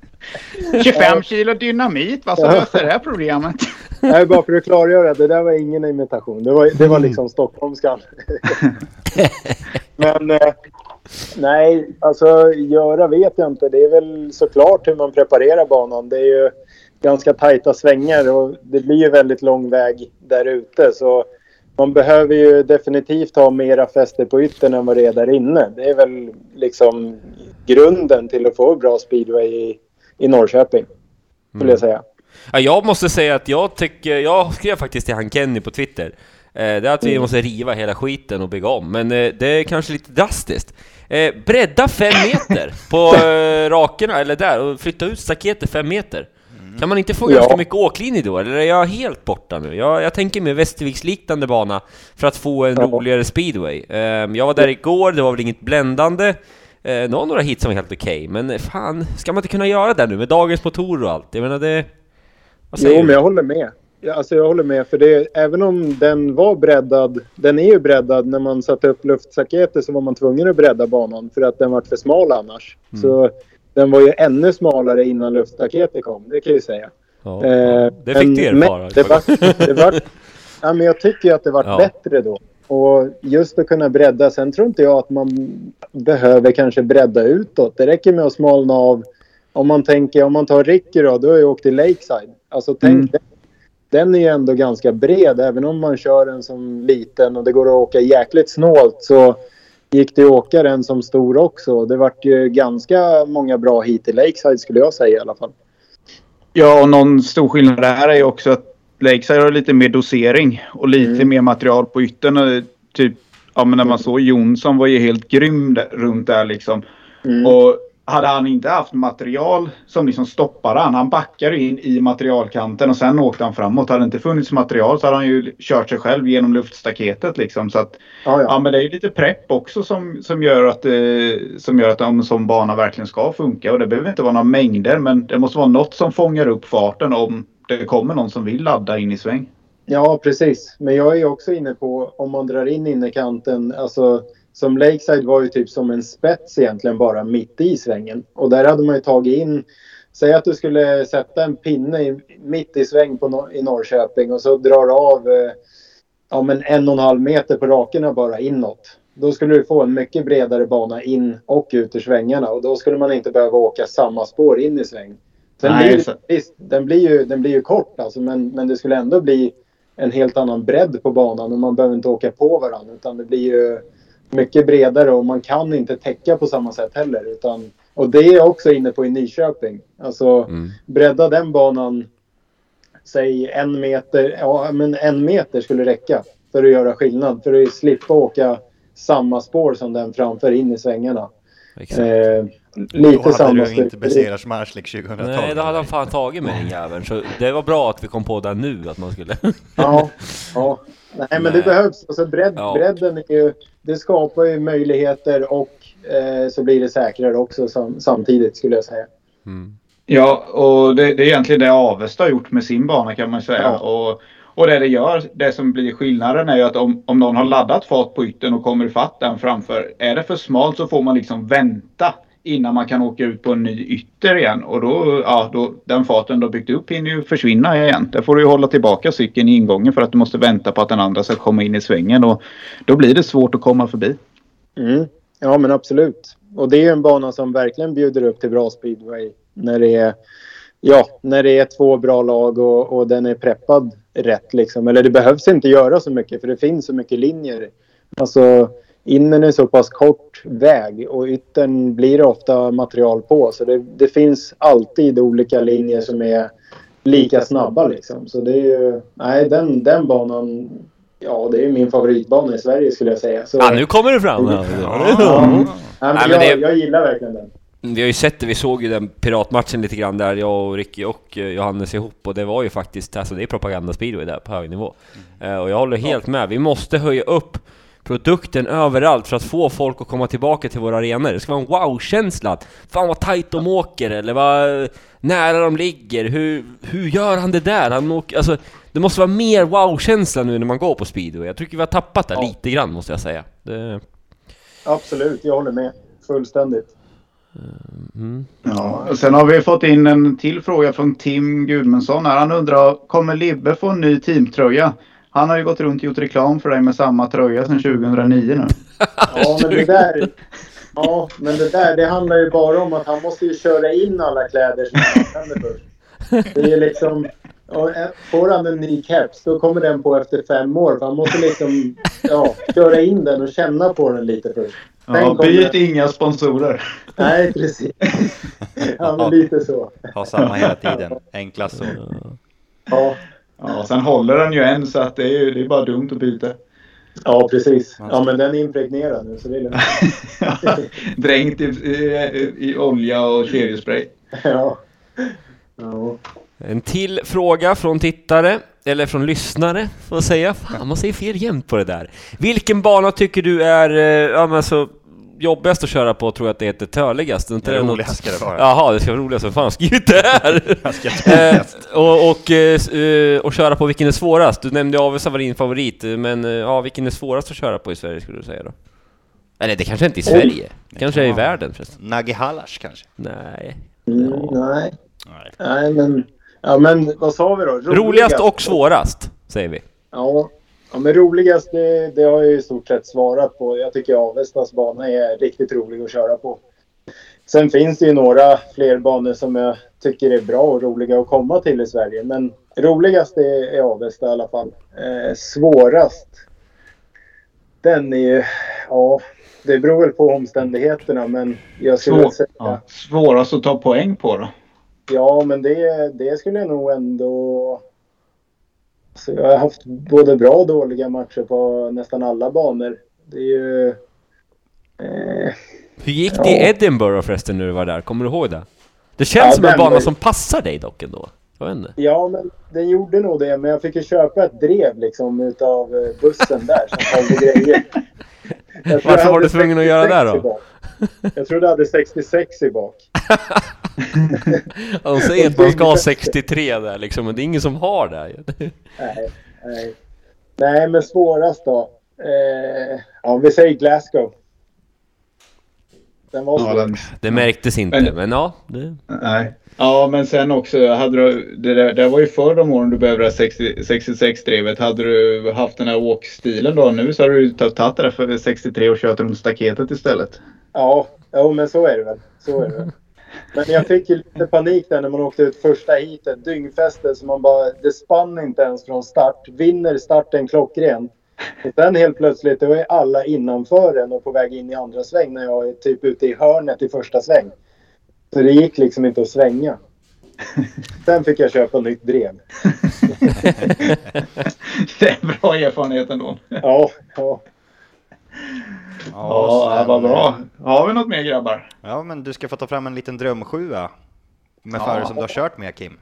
25 kilo dynamit, vad så löser det här problemet? Nej, bara för att klargöra. Det där var ingen imitation. Det var, det var liksom stockholmskan. Men eh, nej, alltså göra vet jag inte. Det är väl såklart hur man preparerar banan. Det är ju ganska tajta svängar och det blir ju väldigt lång väg där ute. Så man behöver ju definitivt ha mera fäste på yttern än vad det är där inne. Det är väl liksom grunden till att få bra speedway i, i Norrköping. Skulle jag säga. Ja, jag måste säga att jag tycker, jag skrev faktiskt till han Kenny på Twitter eh, Det är att vi måste riva hela skiten och bygga om, men eh, det är kanske lite drastiskt eh, Bredda fem meter på eh, rakerna, eller där, och flytta ut staketet fem meter Kan man inte få Ja. ganska mycket åklinje då, eller är jag helt borta nu? Jag, jag tänker mig Västerviks-liknande bana för att få en Ja. roligare speedway eh, Jag var där igår, det var väl inget bländande eh, var några hits som var helt okej, men fan, ska man inte kunna göra det nu med dagens motorer och allt? Jag menar det... Vad säger Jo, du? men jag håller med. Ja, Alltså jag håller med. För det, även om den var breddad, den är ju breddad. När man satte upp luftstaketet så var man tvungen att bredda banan för att den var för smal annars. Mm. Så den var ju ännu smalare innan luftstaketet kom, det kan jag ju säga. Ja, Eh. Det fick men- du erfara. Det var, det var, ja, men jag tycker att det var Ja. bättre då. Och just att kunna bredda. Sen tror inte jag att man behöver kanske bredda utåt. Det räcker med att smalna av. Om man tänker, om man tar Ricky då, då har jag åkt till Lakeside. Alltså tänk, Mm. den, den är ju ändå ganska bred. Även om man kör den som liten och det går att åka jäkligt snålt så gick det att åka den som stor också. Det vart ju ganska många bra hit i Lakeside skulle jag säga i alla fall. Ja, och någon stor skillnad där är ju också att Lakeside har lite mer dosering och lite Mm. mer material på yttern. Typ, ja men när man såg Jonsson var ju helt grym där, runt där liksom. Mm. Och hade han inte haft material som liksom stoppade han. Han backade in i materialkanten och sen åkte han framåt. Hade det inte funnits material så hade han ju kört sig själv genom luftstaketet liksom. Så att, Ja, ja ja. men det är lite prepp också som, som gör att, eh, som gör att en sån bana verkligen ska funka. Och det behöver inte vara några mängder men det måste vara något som fångar upp farten om det kommer någon som vill ladda in i sväng. Ja, precis. Men jag är också inne på om man drar in innerkanten. Alltså, som Lakeside var ju typ som en spets egentligen bara mitt i svängen. Och där hade man ju tagit in. Säg att du skulle sätta en pinne i, mitt i sväng på, Nor- i Norrköping och så drar du av eh, ja, men en och en halv meter på rakerna bara inåt. Då skulle du få en mycket bredare bana in och ut ur svängarna och då skulle man inte behöva åka samma spår in i sväng. Sen Nej, blir, så- visst, den blir ju, den blir ju kort alltså, men, men det skulle ändå bli en helt annan bredd på banan och man behöver inte åka på varandra utan det blir ju mycket bredare och man kan inte täcka på samma sätt heller. Utan, och det är jag också inne på i Nyköping. Alltså Mm. bredda den banan, säg en meter, ja men en meter skulle räcka för att göra skillnad. För att slippa åka samma spår som den framför in i svängarna. Exakt. Eh, lite Då hade du inte besegrat Marslik 2012. Nej, då hade han fan tagit med den jäveln. Så det var bra att vi kom på det nu, att man skulle... Ja, ja. Nej, men Nej. det behövs. Alltså bredd, Ja. Bredden är ju, det skapar ju möjligheter och eh, så blir det säkrare också sam, samtidigt skulle jag säga. Mm. Ja, och det, det är egentligen det Avesta har gjort med sin bana kan man säga. Ja. Och, och det det gör, det som blir skillnaden är ju att om, om någon har laddat fart på yttern och kommer ifatt den framför. Är det för smalt så får man liksom vänta innan man kan åka ut på en ny ytter igen. Och då, ja, då, den farten du har byggt upp hinner ju försvinna igen. Där får du ju hålla tillbaka cykeln i ingången för att du måste vänta på att den andra ska komma in i svängen. Och då blir det svårt att komma förbi. Mm. Ja, men absolut. Och det är en bana som verkligen bjuder upp till bra speedway när det är, ja, när det är två bra lag och, och den är preppad rätt. Liksom. Eller det behövs inte göra så mycket för det finns så mycket linjer. Alltså, innen är så pass kort väg och yttern blir det ofta material på. Så det, det finns alltid olika linjer som är lika snabba. Liksom. Så det är ju, nej, den, den banan, ja, det är min favoritbana i Sverige skulle jag säga. Så, Ja, nu kommer det fram! Ja. Ja. Men Nej, men jag, jag gillar verkligen den. Vi har ju sett det, vi såg ju den piratmatchen lite grann där, jag och Ricky och eh, Johannes ihop och det var ju faktiskt, alltså det är propagandaspeedway där på hög nivå. Eh, Och jag håller helt med, vi måste höja upp produkten överallt för att få folk att komma tillbaka till våra arenor. Det ska vara en wow-känsla. Fan vad tight de åker eller vad nära de ligger. Hur, hur gör han det där? Han åker, alltså, det måste vara mer wow-känsla nu när man går på speedway. Jag tycker vi har tappat det Ja. lite grann måste jag säga. Det, Absolut, jag håller med. Fullständigt. mm. Ja, och sen har vi fått in en till fråga från Tim Gudmundsson. Här. Han undrar, kommer Libbe få en ny teamtröja? Han har ju gått runt och gjort reklam för dig med samma tröja sedan 2009 nu. Ja, men det där... Ja, men det där det handlar ju bara om att han måste ju köra in alla kläder som han använder först. Det är liksom... eh, Får han en ny keps, då kommer den på efter fem år. För han måste liksom ja, köra in den och känna på den lite först. Sen Ja, byt inga sponsorer. Nej, precis. Ja, men lite så. Ha samma hela tiden. Enklast så. Ja, Ja, sen håller den ju än så att det är, ju, det är bara dumt att byta. ja precis. Ja, men den är impregnerad nu så det är lugnt. Dränkt i, i, i olja och kedjespray. Ja. Ja. En till fråga från tittare, eller från lyssnare, får jag säga. Fan, man säger fel jämt på det där. Vilken bana tycker du är eh, ja, men alltså, jobbigast att köra på? Tror jag att det heter törligast. Inte det något- Roligast ska det vara. Jaha, det ska vara roligast. Vad fan har skrivit det här? Eh, och, och, eh, eh, och köra på vilken är svårast? Du nämnde Avesta var din favorit, eh, men ja, vilken är svårast att köra på i Sverige skulle du säga då? Eller det kanske inte är i Sverige? Det kanske är i världen förresten? Nagi Hallash kanske? Nej. Mm, nej. Nej. Nej, men... Ja, men vad sa vi då? Roligast och svårast, säger vi. Ja, ja men roligast det, det har jag i stort sett svarat på. Jag tycker Avestas bana är riktigt rolig att köra på. Sen finns det ju några fler banor som jag tycker är bra och roliga att komma till i Sverige. Men roligast är, är Avesta i alla fall. Eh, svårast? Den är ju... Ja, det beror väl på omständigheterna men jag skulle Svår, säga... ja, svårast att ta poäng på då? Ja, men det, det skulle jag nog ändå... Så jag har haft både bra och dåliga matcher på nästan alla banor. Det är ju... Eh, Hur gick det i Ja. Edinburgh förresten när du var där? Kommer du ihåg det? Det känns Ja, som en bana var som passar dig dock ändå. Jag vet inte. ja, men den gjorde nog det. Men jag fick ju köpa ett drev liksom utav eh, bussen där som sålde grejer. Varför var du tvungen att göra 66 det då? i bak. Jag trodde jag hade 66 i bak. De säger att man ska ha 63 där liksom, men det är ingen som har det. Nej, nej. Nej, men svårast då? Eh, ja, vi säger Glasgow. Den var svår. Ja, den, Det märktes inte, Men- men ja. Det... nej. Ja, men sen också, hade du, det, där, det var ju förr de åren du behövde det här 60 66-drevet. Hade du haft den här åkstilen då nu så hade du tagit det där för 63 och kört runt staketet istället. Ja, jo, men så är det väl. Så är det väl. Men jag fick ju lite panik där när man åkte ut första heatet. Dyngfäste så man bara... Det spann inte ens från start. Vinner starten klockrent. Och sen helt plötsligt, då är alla innanför en och på väg in i andra sväng när jag är typ ute i hörnet i första sväng. Så det gick liksom inte att svänga. Sen fick jag köpa nytt drev. det är en bra erfarenhet ändå. Ja, ja. Ja, sen- vad bra. Har vi något mer grabbar? Ja, men du ska få ta fram en liten drömsjua. Med Ja. förare som du har kört med, Kim.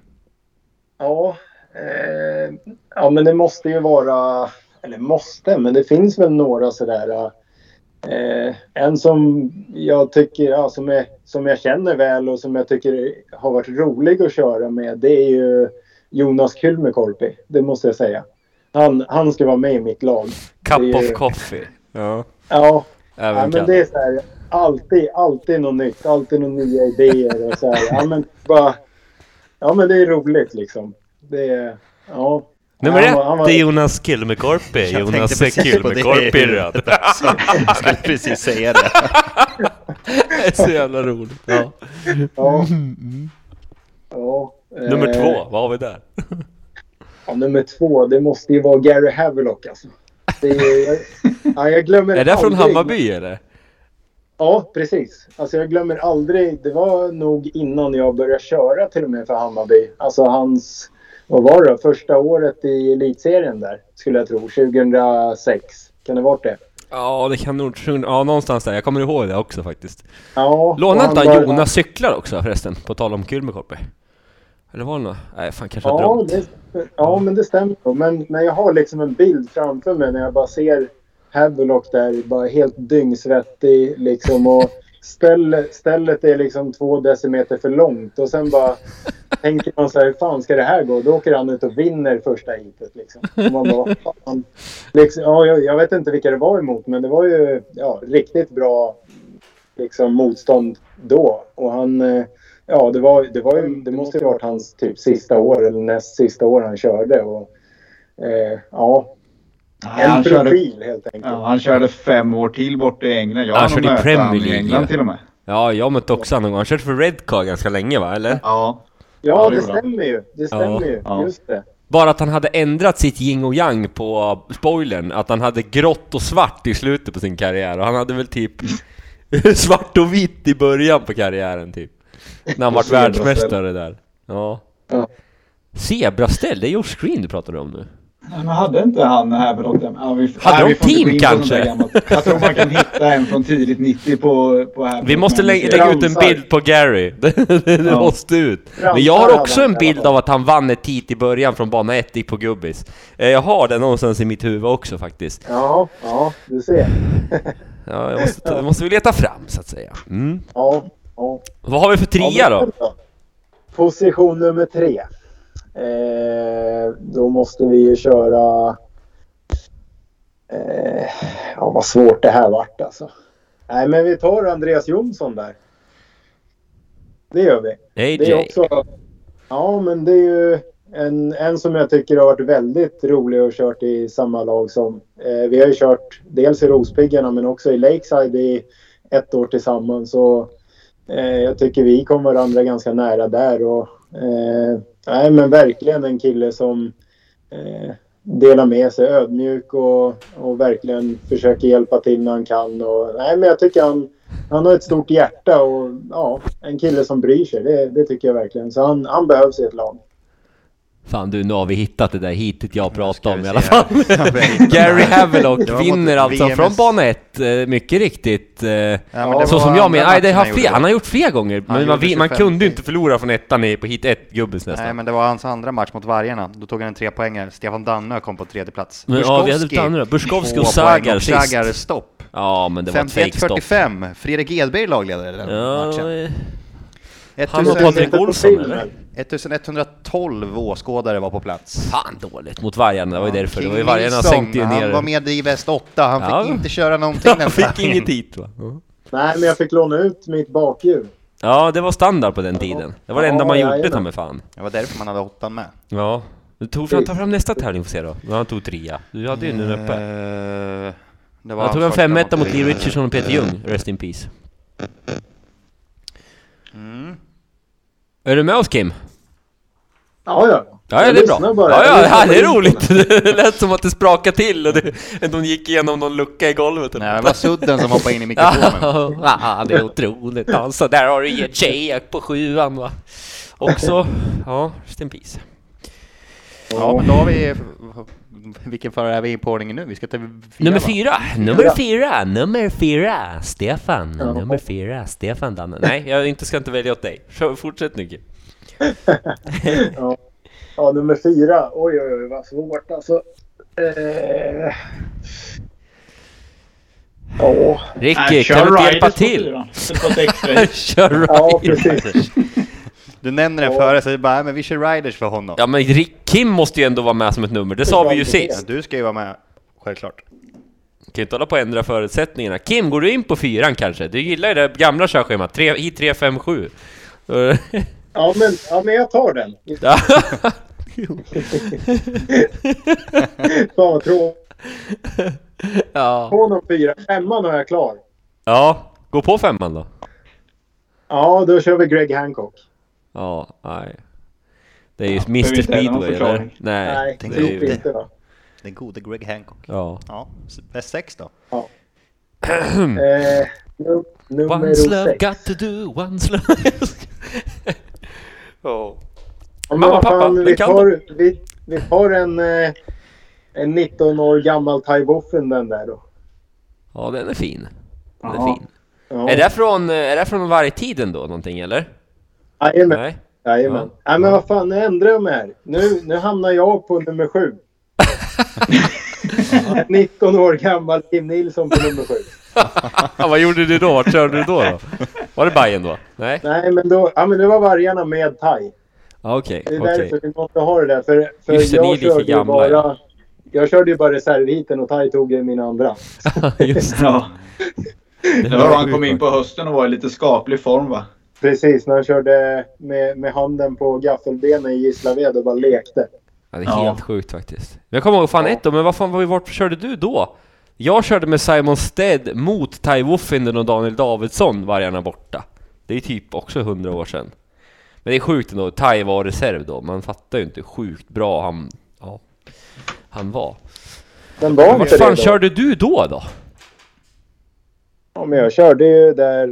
Ja, eh, ja, men det måste ju vara... Eller måste, men det finns väl några sådär... Eh, en som jag tycker, ja, som, är, som jag känner väl och som jag tycker har varit rolig att köra med, det är ju Jonas Kylmäkorpi. Det måste jag säga. Han, han ska vara med i mitt lag. Cup är- of coffee. Ja, Ja, även Ja, men det är så här, alltid, alltid något nytt, alltid några nya idéer och så här. Ja, men bara, ja, men det är roligt liksom. Det är, ja. Nummer Han var- han ett var- är Jonas Kylmäkorpi. Jag Jonas. Kylmäkorpi röd. Jag skulle precis säga det. Det är så jävla roligt. Ja. Ja. ja Nummer eh, två, vad har vi där? Ja, nummer två, det måste ju vara Gary Havelock alltså. Det är, jag, ja, jag glömmer Är det från aldrig- Hammarby eller? Ja, precis. Alltså jag glömmer aldrig. Det var nog innan jag började köra till och med för Hammarby. Alltså hans, vad var det? Första året i elitserien där, skulle jag tro. 2006. Kan det varit det? Ja, det kan nog... Ja, någonstans där. Jag kommer ihåg det också faktiskt. Ja. Lånade inte han Jonas cyklar också förresten? På tal om Kylmäkorpi. Eller var det något? Nej, fan kanske jag Ja, drömt. det, ja, men det stämmer. Men, men jag har liksom en bild framför mig när jag bara ser Havelock där, bara helt dyngsvettig liksom. Och ställ, stället är liksom två decimeter för långt. Och sen bara tänker man så här, hur fan ska det här gå? Då åker han ut och vinner första heatet liksom. Och man bara, fan. Liksom, ja, jag, jag vet inte vilka det var emot, men det var ju ja, riktigt bra liksom, motstånd då. Och han... eh, Ja, det, var, det, var ju, det måste ju ha varit hans typ sista år eller näst sista år han körde. Och, eh, ja, Nej, en han, körde, profil helt enkelt. ja, han körde fem år till bort i England. Jag Han körde i Premier League, England ja. till och med. Ja, jag mötte också honom. Han körde för Redcar ganska länge va, eller? Ja. Ja, Ja, det det stämmer ju. Det stämmer ju. ja. Just det. Bara att han hade ändrat sitt yin och yang på spoilern. Att han hade grått och svart i slutet på sin karriär. Och han hade väl typ svart och vitt i början på karriären typ. När han vart världsmästare där. Ja. Ja. Zebraställ, det är Josh Green du pratar om nu. Nej, men hade inte han här för något? Ja, vi, Hade nej, de team kanske? Jag tror man kan hitta en från tidigt 90 på, på här. Vi måste lä lägga ut en bild på Gary. Det, det, Ja. måste ut. Men jag har också en bild av att han vann ett hit i början från bana 1, gick på gubbis. Eh, Jag har den någonstans i mitt huvud också faktiskt. Ja, ja, du ser. Ja, jag måste, det måste vi leta fram så att säga. Mm. Ja, ja. Vad har vi för trea då? Position nummer tre. Eh, då måste vi ju köra... Eh, ja, vad svårt det här vart alltså. Nej, men vi tar Andreas Jonsson där. Det gör vi. Det är AJ. också... Ja, men det är ju en, en som jag tycker har varit väldigt rolig och kört i samma lag som... Eh, vi har ju kört dels i Rospiggarna men också i Lakeside i ett år tillsammans. Och, Eh, jag tycker vi kom varandra ganska nära där. Och, eh, nej, men verkligen en kille som eh, delar med sig, ödmjuk och, och verkligen försöker hjälpa till när han kan. Och, nej, men jag tycker han, han har ett stort hjärta och ja, en kille som bryr sig. Det, det tycker jag verkligen. Så han, han behövs i ett lag. Fan du, nu har vi hittat det där hitet jag pratade om i alla fall. Gary Havelock vinner alltså VMS. från bana 1, mycket riktigt. eh, Ja, Så som jag menar, nej det har han fler, han har gjort fler gånger. Men man, man 25. kunde ju inte förlora från ettan på hit 1 gubbis nästan. Nej, men det var hans andra match mot Vargarna. Då tog han en trepoängare. Stefan Dannö kom på tredje plats. Men, ja, vi hade. Buskowski två och Sagar sist. Sagar stopp. Ja men det var ett fejkstopp. 51-45. Fredrik Edberg lagledare den Ja, matchen. Han och 1000 Patrik Olsson eller? 1112 åskådare var på plats. Fan dåligt mot Vargarna, det var ju därför. Det var ju Vargarna sänkte ju Han ner. var med i väst 8. Han Ja. fick inte köra någonting Han fick inget hit va? Nej, men jag fick låna ut mitt bakhjul. Ja, det var standard på den tiden. Det var det Ja, enda man gjorde ta med fan. Det var därför man hade åttan med. Ja. Du tog fram, ta fram nästa tävling får se då. Ja, Han tog trea. Du hade ju den uppe. Eh, det var Jag tog en hans första femetta mot mot- Lee Richardson och Peter Ljung, rest in peace. Mm. Är du med oss Kim? Ja, ja. Ja, ja det är bra. bara. Ja, ja, det är roligt. Det lät som att det sprakade till och det, de gick igenom någon lucka i golvet. Nej, det var Sudden som hoppade in i mikrofonen. Ja, det är otroligt. Alltså, där har du Jake på sjuan va. Också, ja, rest in peace. Ja, men då har vi vilken förare är vi på ordningen nu? Vi ska ta fyra, Nummer va? fyra, nummer fyra, nummer fyra, Stefan, Ja. nummer fyra, Stefan Danne. Nej, jag inte, ska inte välja åt dig. Fortsätt Nicke. Ja. ja, nummer fyra. Oj, oj, oj, vad svårt alltså. Eh... Ja, Ricky, Nej, kan kör du inte hjälpa till? Kör ja Riders. precis. Du nämner den Ja. före så det är bara, "Nej, men vi kör Riders för honom. Ja men Rick, Kim måste ju ändå vara med som ett nummer, det sa vi ju Ja, sist. du ska ju vara med, självklart. Kan ju inte hålla på att ändra förutsättningarna. Kim, går du in på fyran kanske? Du gillar ju det gamla körschemat, 3, hit 3, 5, 7. Ja men, ja, men jag tar den. Fan vad tråkigt. ja. På nummer fyra. Femman har jag klar. ja, gå på femman då. Ja, då kör vi Greg Hancock. Ja, nej. Det är ju behöver Mr Speedway eller? Nej, Nej, tänk det ju... inte va. Den gode Greg Hancock. Ja. Ja, s- bäst sex då. Eh, num- nummer One's love sex. got to do, one's love... ja. Ja, men Mamma, pappa, fan, den vi, kan tar, vi, vi tar en, eh, en 19 år gammal Thai Boffen den där då. ja, den är fin. Den är Ja. fin. Ja. Är det från, är det från vargtiden då, någonting eller? Jajamän. Nej? Jajamän. Nej men vad fan, nu ändrar jag mig här. Nu, nu hamnar jag på nummer sju. 19 år gammal Kim Nilsson på nummer sju. Ja, vad gjorde du då? Vart körde du då? då? Var det Bajen då? Nej? Nej men då, ja men det var vargarna med Thai. Ja, okej, Det är okej. därför vi måste ha det där. För, för Just ni jag körde gamla, bara... ja. Jag körde ju bara reservheaten och Thai tog min andra. Just det. Ja. Det var då han kom in på hösten och var i lite skaplig form va? Precis, när han körde med, med handen på gaffelbenen i Gislaved och bara lekte. Ja, det är Ja. helt sjukt faktiskt. Jag kommer ihåg fan Ja. ett då, men vad fan, var- vart körde du då? Jag körde med Simon Stead mot Ty Woffinden och Daniel Davidsson vargarna borta. Det är typ också hundra år sedan. Men det är sjukt ändå, Ty var reserv då, man fattar ju inte hur sjukt bra han, ja, han var. Men var Vart fan det då? körde du då då? Ja, men jag körde ju där...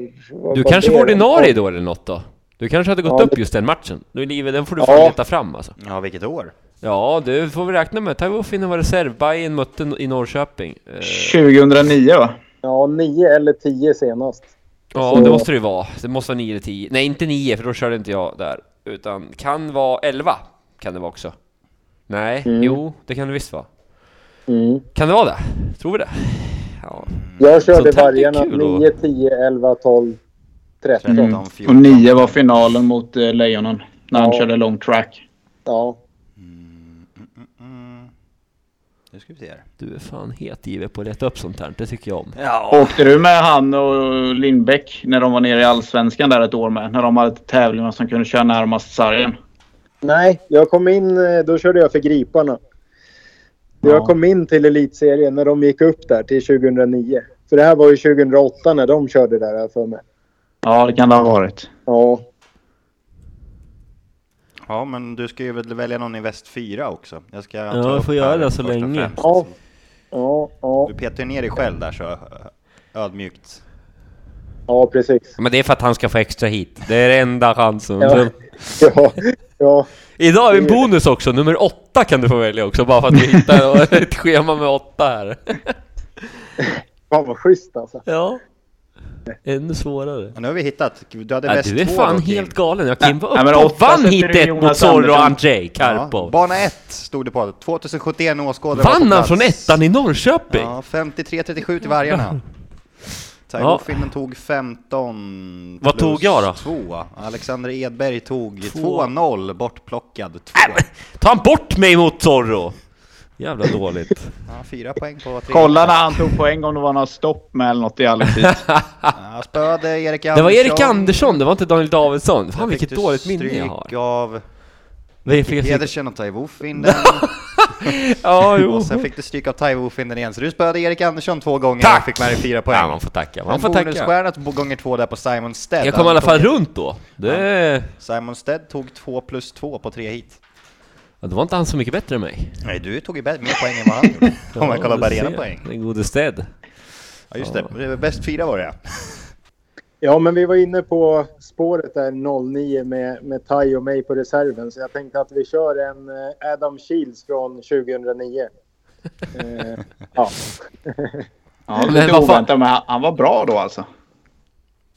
Du kanske var då? ordinarie då eller något då? Du kanske hade gått Ja, upp just den matchen? Nu livet, den får du fan Ja. leta fram alltså. Ja, vilket år? Ja, det får vi räkna med. Ty Woffinden var reserv, Bajen mötte i Norrköping. Eh, 2009 va? Ja, nio eller tio senast. Ja, Så- det måste det ju vara. Det måste vara 9 eller 10. Nej, inte 9 för då körde inte jag där. Utan kan vara 11. Kan det vara också. Nej, Mm. jo, det kan det visst vara. Mm. Kan det vara det? Tror vi det? Ja. Jag körde vargarna kul att- 9, 10, 11, 12, 13. 13, Och 14. 9 var finalen mot eh, Lejonen. När han Ja. körde long track. Ja. Mm. Nu ska vi se här. Du är fan het givet på att leta upp sånt här. Det tycker jag om. Ja, Åkte du med han och Lindbäck när de var nere i Allsvenskan där ett år med? När de hade tävlingar som kunde köra närmast sargen. Nej, jag kom in... eh, Då körde jag för Griparna. Ja. Jag kom in till elitserien när de gick upp där till 2009. För det här var ju 2008 när de körde där, jag för mig. Ja, det kan det ha varit. Ja. ja, men du ska ju väl välja någon i väst 4 också. Jag ska Ja, jag får göra här det så länge. Ja. Ja, ja. Du petar ner dig själv där så ödmjukt. Ja, precis. Men det är för att han ska få extra hit. Det är enda chansen. Ja. Ja, ja. Idag har vi en bonus också. Nummer 8 kan du få välja också. Bara för att vi hittar ett schema med 8 här. Fan vad schysst alltså. Ja. Ännu svårare. Och nu har vi hittat. Du hade Ja, väst du är 2 fan då, helt galen. Jag Kim var uppe och åtta vann hit du ett mot Zorro och. Andrzej Ja, Karpov. bana 1 stod det på. 2071 åskådare Vann han från ettan i Norrköping? Ja, 53-37 till vargarna. Ja. Tigerfinnen tog 15 Vad tog jag då? 2. Alexander Edberg tog Två. 2-0 bortplockad 2. Ta han bort mig mot Zorro! Jävla dåligt. Ja, fyra poäng på tre. Kolla när han tog poäng om det var några stopp med eller något i hit. Ja, spöade Erik Andersson. Det var Erik Andersson, det var inte Daniel Davidsson. Fan vilket dåligt minne jag stryk har. av Vi fick- fick- Pedersen och Taiwo Finden. Ja, jo. och sen fick du stryk av Taiwo Finden igen. Så du spöade Erik Andersson två gånger Tack! och fick med dig fyra poäng. Ja, man får tacka. Man får tacka. bonusstjärna på gånger två där på Simon Stead. Jag kom i alla fall runt då. Det... Simon Stead tog två plus två på tre hit. Ja, då var inte han så mycket bättre än mig. Nej, du tog ju mer poäng än vad han gjorde. Om man kollar bara du rena poäng. Den gode Stead. Ja, just det. det. Bäst fyra var det ja. Ja, men vi var inne på spåret där 09 med, med Tai och mig på reserven. Så jag tänkte att vi kör en eh, Adam Shields från 2009. Eh, ja. Ja, lite oväntat, men han, var bra då alltså.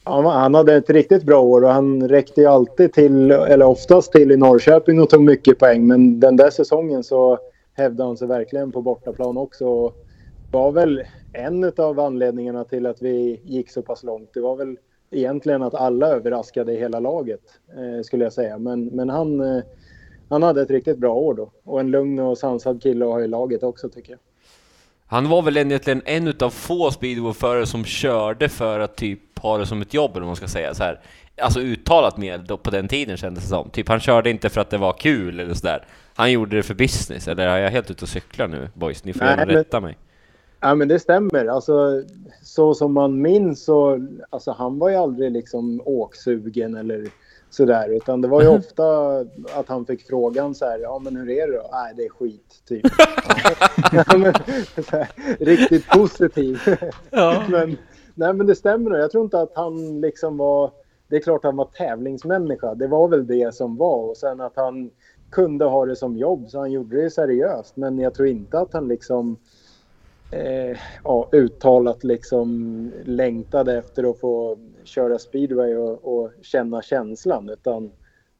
Han, var- han hade ett riktigt bra år och han räckte ju alltid till, eller oftast till i Norrköping och tog mycket poäng. Men den där säsongen så hävdade han sig verkligen på bortaplan också. Och var väl en av anledningarna till att vi gick så pass långt. Det var väl egentligen att alla överraskade i hela laget, eh, skulle jag säga. Men, men han, eh, han hade ett riktigt bra år då. Och en lugn och sansad kille att ha i laget också tycker jag. Han var väl egentligen en utav få speedwayförare som körde för att typ ha det som ett jobb eller vad man ska säga så här. Alltså uttalat mer på den tiden kändes det som. Typ han körde inte för att det var kul eller sådär. Han gjorde det för business, eller är jag helt ute och cyklar nu boys? Ni får Nej, gärna rätta mig. Ja, men det stämmer. Alltså, så som man minns så... Alltså, han var ju aldrig liksom åksugen eller sådär. Utan det var ju ofta att han fick frågan så här. Ja, men hur är det då? Nej, det är skit, typ. ja, men, här, riktigt positiv. men, nej, men det stämmer. Jag tror inte att han liksom var... Det är klart att han var tävlingsmänniska. Det var väl det som var. Och sen att han kunde ha det som jobb. Så han gjorde det seriöst. Men jag tror inte att han liksom eh, ja, uttalat liksom längtade efter att få köra speedway och, och känna känslan. Utan,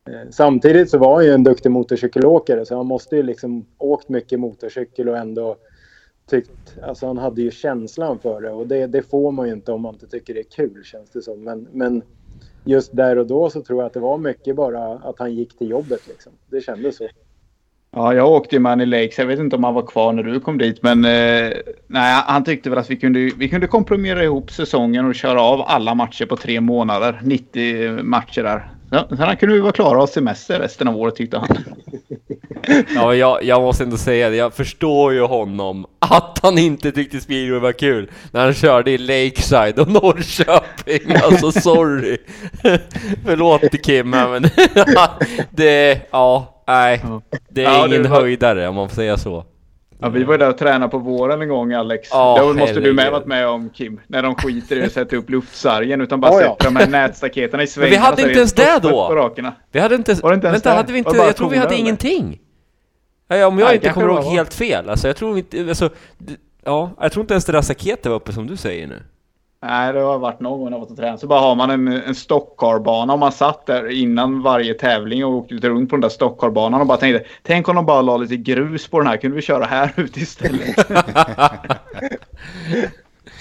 eh, samtidigt så var han ju en duktig motorcykelåkare så han måste ju liksom åkt mycket motorcykel och ändå tyckt, alltså han hade ju känslan för det och det, det får man ju inte om man inte tycker det är kul känns det som. Men, men just där och då så tror jag att det var mycket bara att han gick till jobbet liksom. Det kändes så. Ja, jag åkte ju med han i Lakes. Jag vet inte om han var kvar när du kom dit, men eh, nej, han tyckte väl att vi kunde, vi kunde komprimera ihop säsongen och köra av alla matcher på tre månader. 90 matcher där. Ja, Sen kunde vi vara klara och semester resten av året tyckte han. Ja, jag, jag måste ändå säga det, jag förstår ju honom att han inte tyckte speedway var kul när han körde i Lakeside och Norrköping. Alltså sorry. Förlåt Kim, men det, ja, nej. Det är Ja, det ingen var- höjdare om man får säga så. Ja, vi var ju där och tränade på våren en gång Alex. Ja, det måste du med varit med om Kim. När de skiter i att sätta upp luftsargen utan bara Ja, ja. sätter de här nätstaketen i svängarna. vi hade inte ens det då. Vi hade inte, Var det inte ens vänta, där? hade vi inte, det jag tror vi hade eller? ingenting. Ja, ja, om jag Nej, inte kommer det ihåg helt fel, alltså jag tror inte, alltså, ja, jag tror inte ens det där staketet var uppe som du säger nu. Nej, det har varit någon gång när jag varit och tränat. Så bara har man en, en stockcarbana och man satt där innan varje tävling och åkte lite runt på den där stockcarbanan och bara tänkte Tänk om de bara la lite grus på den här. Kunde vi köra här ute istället?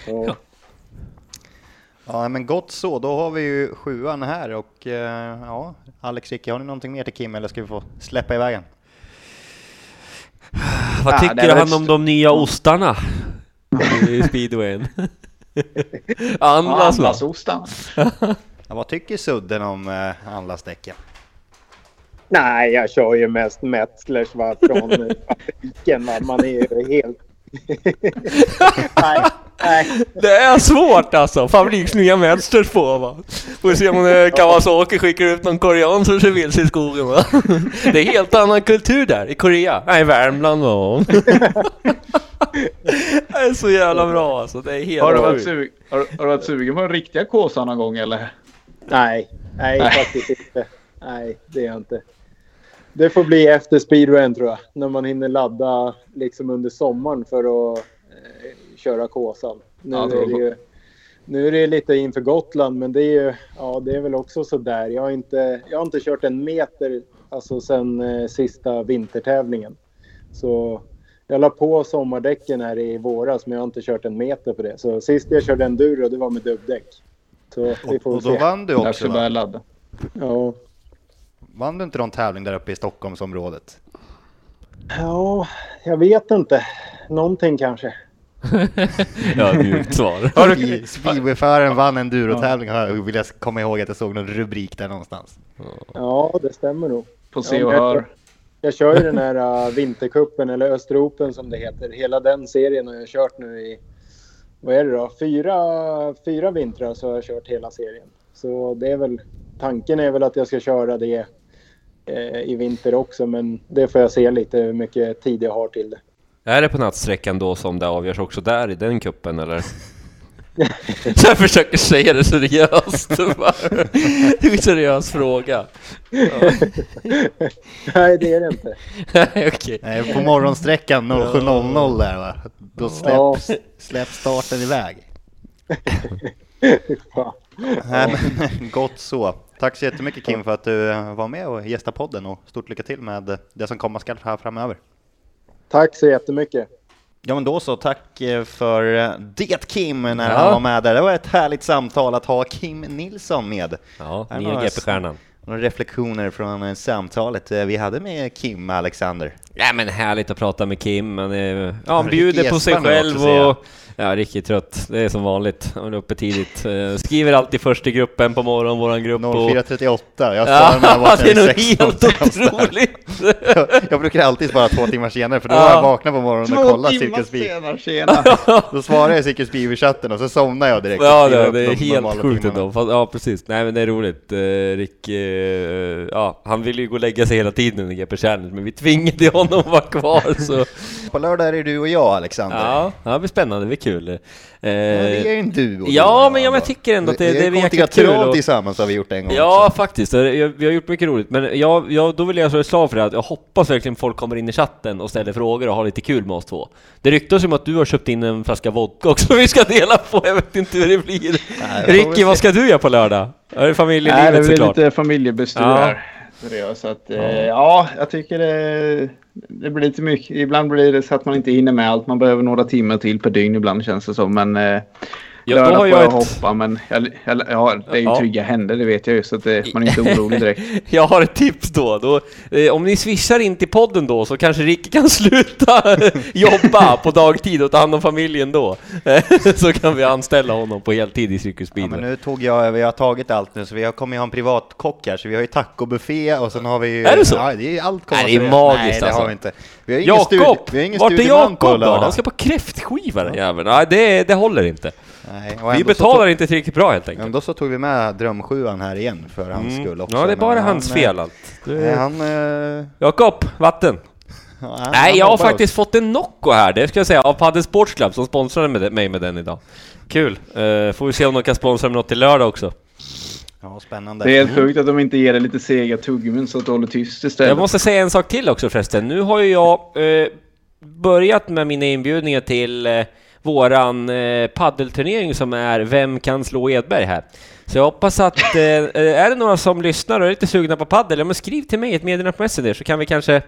Så, Ja, men gott så. Då har vi ju sjuan här och eh, ja, Alex Ricke, har ni någonting mer till Kim eller ska vi få släppa iväg han? Vad Ja, tycker väl han om de nya ostarna i speedwayen? Andras va? Anlasostan. Ja, vad tycker Sudden om eh, anlasdäcken? Nej, jag kör ju mest Metzlers va, från fabriken. Man är ju helt... nej, nej. Det är svårt alltså! Fabriksnya mönsters på va? Får se om Kawasaki skickar ut någon korean som kör vilse i skogen va? Det är helt annan kultur där, i Korea. Nej, Värmland va? Det är så jävla bra alltså, det är helt Har du, varit sug, har, har du varit sugen på en riktiga Kåsan någon gång eller? Nej, nej, Nej. faktiskt inte. Nej, det är jag inte. Det får bli efter speedwayen tror jag. När man hinner ladda liksom under sommaren för att eh, köra Kåsan. Nu, Ja, är ju, nu är det lite inför Gotland, men det är ju ja, det är väl också så där. Jag har inte, jag har inte kört en meter alltså sen eh, sista vintertävlingen. Så jag la på sommardäcken här i våras, men jag har inte kört en meter på det. Så sist jag körde enduro, det var med dubbdäck. Så vi Och, får och då se. vann du Jag också ska börja va? ladda. Ja. Vann du inte någon tävling där uppe i Stockholmsområdet? Ja, jag vet inte. Någonting kanske. Ja, mjukt svar. Speedwayföraren vann en endurotävling jag vill jag komma ihåg att jag såg någon rubrik där någonstans. Ja, det stämmer nog. på se och hör. Jag kör ju den här uh, vinterkuppen eller Österopen som det heter. Hela den serien har jag kört nu i, vad är det då? Fyra, fyra vintrar så har jag kört hela serien. Så det är väl, tanken är väl att jag ska köra det i vinter också. Men det får jag se lite hur mycket tid jag har till det. Är det på nattsträckan då som det avgörs också där i den kuppen eller? Så jag försöker säga det seriöst. Det är en seriös fråga. Nej, det är det inte. Nej, okej. Nej, på morgonsträckan 07.00 där va? Då Ja. släpps, släpps starten iväg. Nej, men, gott så. Tack så jättemycket Kim för att du eh, var med och gästade podden och stort lycka till med det som komma skall här framöver. Tack så jättemycket. Ja men då så, tack eh, för eh, det Kim när Ja. han var med där. Det var ett härligt samtal att ha Kim Nilsson med. Ja, nya GP-stjärnan. Några reflektioner från samtalet vi hade med Kim Alexander. Ja men härligt att prata med Kim, han, är, ja, han Ricky bjuder på sig själv och... Ja, riktigt trött. Det är som vanligt. Han är uppe tidigt. Eh, Skriver alltid först i gruppen på morgonen, våran grupp. och- 04.38, jag Ja, svarar när jag det är nog vaknar helt 16. otroligt! jag, jag brukar alltid svara två timmar senare för då Ja. jag vaknat på morgonen och timmar Cirkus tjena. Då svarar jag Cirkus Bil i chatten och så somnar jag direkt. Ja, det, det är helt sjukt ändå. Ja, precis. Nej, men det är roligt. Eh, Rick, eh, ja, han ville ju gå och lägga sig hela tiden under GP Challenge, men vi tvingade honom att vara kvar. Så, På lördag är det du och jag Alexander. ja, ja, det blir spännande. Det blir kul. Eh, Ja, det är ju en du och Ja, du och men jag tycker ändå att det- Vi- det är vi har kommit jäkligt kul och- tillsammans har vi gjort en gång Ja, också. faktiskt. Vi har gjort mycket roligt, men jag, jag, då vill jag slå ett slag för det att jag hoppas verkligen folk kommer in i chatten och ställer frågor och har lite kul med oss två. Det ryktas om att du har köpt in en flaska vodka också vi ska dela på, jag vet inte hur det blir. Nej, vi Ricky, vad ska du göra på lördag? Är det Nej, familjelivet det blir såklart? lite familjebestyr Ja. här. Seriöst, Så att, eh, ja, jag tycker det, det blir lite mycket. Ibland blir det så att man inte hinner med allt. Man behöver några timmar till per dygn ibland känns det som. Men eh, Ja, då lördag har får jag jag ett- hoppa. Men jag, jag, ja, det är ju Ja. trygga händer, det vet jag ju. Så att det, man är inte orolig direkt. Jag har ett tips då. då eh, om ni swishar in till podden då så kanske Ricky kan sluta jobba på dagtid och ta hand om familjen då. Så kan vi anställa honom på heltid i Cirkus Ja, men nu tog jag, vi har tagit allt nu så vi har, kommer ju ha en privatkock här så vi har ju tacobuffé och sen har vi ju... Är det så? Ja, det är allt kommer Nej, det är magiskt Nej, det alltså. har vi inte. Vi har ingen, Jakob! vi har ingen Vart är Jakob då? Han ska på kräftskiva den jäveln. Nej, det, det håller inte. Nej, Vi betalar tog, inte tillräckligt bra helt enkelt. Ändå så tog vi med drömsjuan här igen för hans Mm. skull också. Ja, det är bara Men hans han, fel allt. eh, Nej, han... eh, Jakob, vatten! ja, han- Nej, han jag har faktiskt fått en Nocco här, det ska jag säga, av Padel Sports Club som sponsrade med, mig med den idag. Kul! Uh, får vi se om de kan sponsra med något till lördag också. Ja, spännande. Det är helt sjukt att de inte ger det lite sega tuggummin så att du håller tyst istället. Jag måste säga en sak till också förresten. Nu har ju jag eh, börjat med mina inbjudningar till eh, våran eh, paddelturnering som är Vem kan slå Edberg här? Så jag hoppas att, eh, är det några som lyssnar och är lite sugna på paddel, ja men skriv till mig ett meddelande på Messenger så kan vi kanske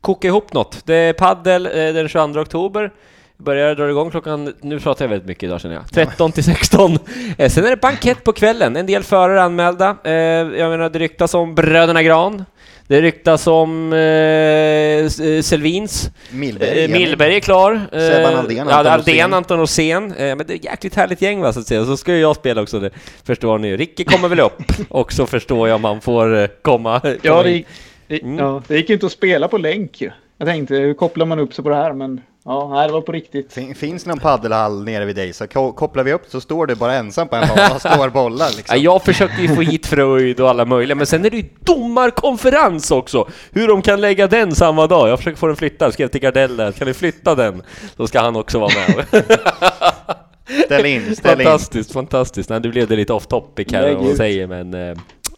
koka ihop något. Det är paddel eh, den 22 oktober. Börjar dra igång klockan, nu pratar jag väldigt mycket idag känner jag, 13 till 16. Eh, sen är det bankett på kvällen, en del förare anmälda. Eh, jag menar det ryktas om Bröderna Gran. Det ryktas om eh, eh, Selvins. Millberg. Eh, Millberg är klar. Eh, Sebban Aldén, ja, Anton Aldén, Rosén. Anton Rosén. Eh, men det är ett jäkligt härligt gäng va, så att säga. Så ska ju jag spela också, det förstår ni. Ricky kommer väl upp, och så förstår jag om han får komma. komma Ja, det gick, det, Mm. ja, det gick ju inte att spela på länk ju. Jag tänkte, hur kopplar man upp sig på det här? Men ja, det var på riktigt. Fin- Finns det någon paddelhall nere vid dig så ko- kopplar vi upp så står du bara ensam på en bana och slår bollar Ja, liksom. jag försökte ju få hit Fröjd och alla möjliga, men sen är det ju domarkonferens också! Hur de kan lägga den samma dag. Jag försöker få den flyttad, skrev till Gardell där, kan ni flytta den? Då ska han också vara med. Ställ in, ställ in. fantastiskt, fantastiskt. Nej, nu blev det lite off topic här vad man säger, men eh,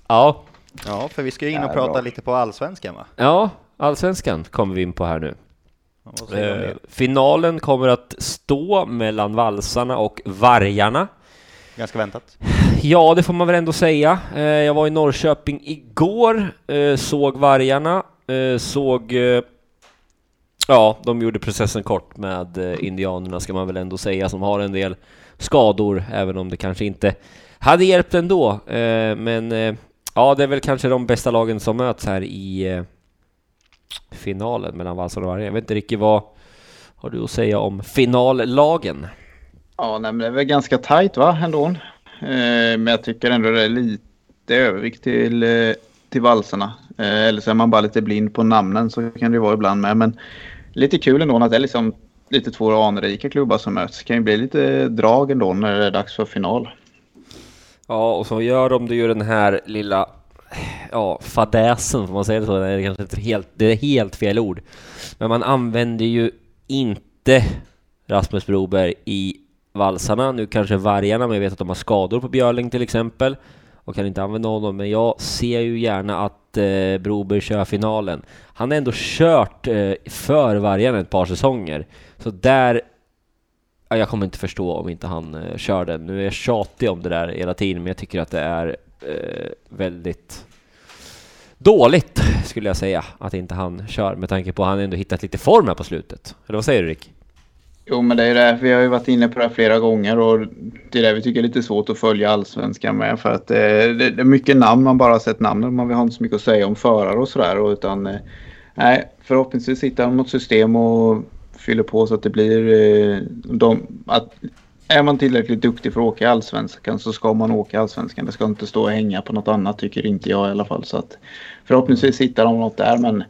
ja. Ja, för vi ska ju in och Ja, prata bra. lite på allsvenskan va? Ja, Allsvenskan kommer vi in på här nu. Eh, finalen kommer att stå mellan valsarna och vargarna. Ganska väntat. Ja, det får man väl ändå säga. Eh, jag var i Norrköping igår, eh, såg vargarna, eh, såg... Eh, ja, de gjorde processen kort med eh, indianerna ska man väl ändå säga, som har en del skador, även om det kanske inte hade hjälpt ändå. Men ja, det är väl kanske de bästa lagen som möts här i finalen mellan valsarna och vargarna. Jag vet inte riktigt vad har du att säga om finallagen? Ja, nej, men det är väl ganska tajt va, ändå. Eh, men jag tycker ändå det är lite övervikt till, eh, till valserna. Eh, eller så är man bara lite blind på namnen, så kan det vara ibland med. Men lite kul ändå att det är liksom lite två anrika klubbar som möts. Det kan ju bli lite drag ändå när det är dags för final. Ja, och så gör de ju den här lilla ja, fadäsen, får man säga det så? Det är kanske inte helt, det är helt fel ord. Men man använder ju inte Rasmus Broberg i valsarna. Nu kanske vargarna, men jag vet att de har skador på Björling till exempel och kan inte använda honom. Men jag ser ju gärna att eh, Broberg kör finalen. Han har ändå kört eh, för vargarna ett par säsonger, så där Ja, jag kommer inte förstå om inte han eh, kör den. Nu är jag tjatig om det där hela tiden, men jag tycker att det är eh, väldigt dåligt, skulle jag säga, att inte han kör med tanke på att han ändå hittat lite form här på slutet. Eller vad säger du Rick? Jo, men det är det. Vi har ju varit inne på det här flera gånger och det är det vi tycker är lite svårt att följa allsvenskan med. För att eh, det, är mycket namn, man bara har sett namnen. Man har inte så mycket att säga om förare och sådär. Utan eh, nej, förhoppningsvis hittar de något system och fyller på så att det blir... Eh, de, att, är man tillräckligt duktig för att åka i allsvenskan så ska man åka i allsvenskan. Det ska inte stå och hänga på något annat tycker inte jag i alla fall. Så att förhoppningsvis hittar de något där men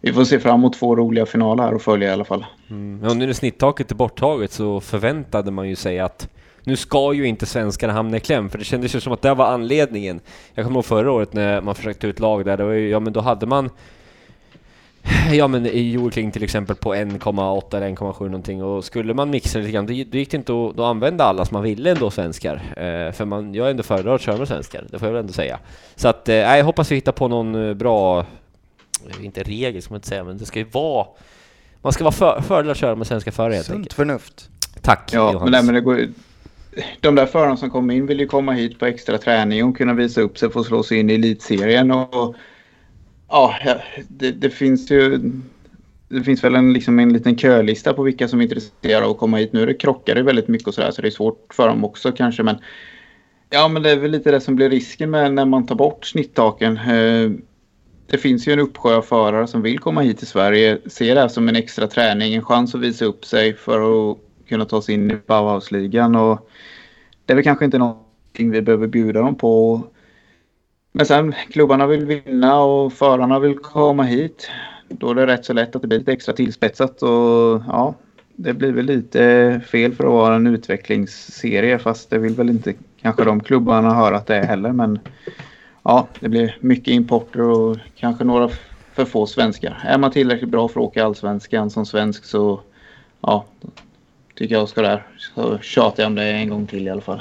vi får se fram emot två roliga finaler här och följa i alla fall. Mm. Ja, nu när snitttaket är borttaget så förväntade man ju sig att nu ska ju inte svenskarna hamna i kläm, för det kändes ju som att det var anledningen. Jag kommer ihåg förra året när man försökte ut lag där, det var ju, ja men då hade man Ja men i Joel till exempel på 1,8 eller 1,7 någonting och skulle man mixa lite grann då, gick det inte att då använda alla som man ville ändå svenskar. Eh, för man, jag är ändå föredrar att köra med svenskar, det får jag väl ändå säga. Så att, eh, jag hoppas vi hittar på någon eh, bra, eh, inte regel ska man inte säga, men det ska ju vara man ska vara för, fördel att köra med svenska förare helt enkelt. förnuft. Tack Ja, Johannes. men, nej, men det går, de där förarna som kommer in vill ju komma hit på extra träning och kunna visa upp sig för att slå sig in i elitserien. Och, ja, det, det finns ju... Det finns väl en, liksom en liten kölista på vilka som är intresserade av att komma hit. Nu det krockar det väldigt mycket och sådär så det är svårt för dem också kanske. Men ja, men det är väl lite det som blir risken med när man tar bort snitttaken. Eh, det finns ju en uppsjö av förare som vill komma hit till Sverige, ser det här som en extra träning, en chans att visa upp sig för att kunna ta sig in i Bauhausligan. Och det är väl kanske inte någonting vi behöver bjuda dem på. Men sen klubbarna vill vinna och förarna vill komma hit. Då är det rätt så lätt att det blir lite extra tillspetsat och ja, det blir väl lite fel för att vara en utvecklingsserie fast det vill väl inte kanske de klubbarna höra att det är heller men ja, det blir mycket importer och kanske några för få svenskar. Är man tillräckligt bra för att åka allsvenskan som svensk så ja, tycker jag ska där. Så tjatar jag om det en gång till i alla fall.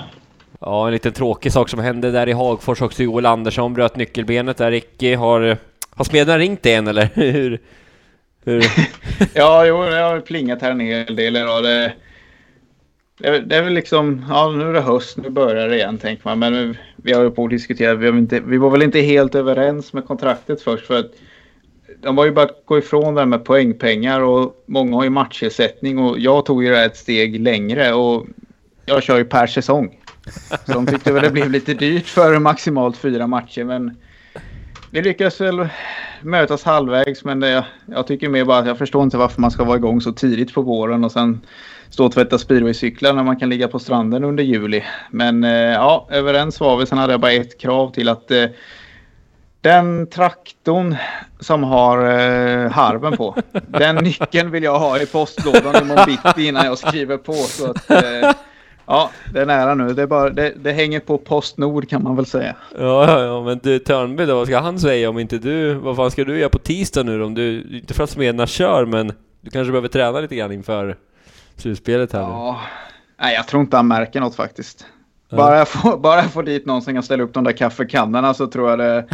Ja, en liten tråkig sak som hände där i Hagfors också. Joel Andersson bröt nyckelbenet där. Ricky, har, har smederna ringt igen eller? Hur? Hur? Ja, jo, det har plingat här en hel del idag. Det, det, är- det är väl liksom, ja nu är det höst, nu börjar det igen tänker man. Men vi har ju på att diskutera, vi, inte, vi var väl inte helt överens med kontraktet först. för att de var ju bara att gå ifrån det här med poängpengar och många har ju matchersättning och jag tog ju det här ett steg längre och jag kör ju per säsong. Så de tyckte väl det blev lite dyrt för maximalt fyra matcher men vi lyckades väl mötas halvvägs men det, jag tycker mer bara att jag förstår inte varför man ska vara igång så tidigt på våren och sen stå och tvätta speedwaycyklar när man kan ligga på stranden under juli. Men eh, ja, överens var vi. Sen hade jag bara ett krav till att eh, den traktorn som har eh, harven på, den nyckeln vill jag ha i postlådan imorgon bitti innan jag skriver på. Så att, eh, ja, det är nära nu. Det, är bara, det, det hänger på Postnord kan man väl säga. Ja, ja, ja, men du Törnby då, vad ska han säga om inte du... Vad fan ska du göra på tisdag nu då? Om du... Inte för att smederna kör, men du kanske behöver träna lite grann inför slutspelet här. Ja, nej, jag tror inte han märker något faktiskt. Ja. Bara jag, får, bara jag får dit någon som kan ställa upp de där kaffekannorna så tror jag det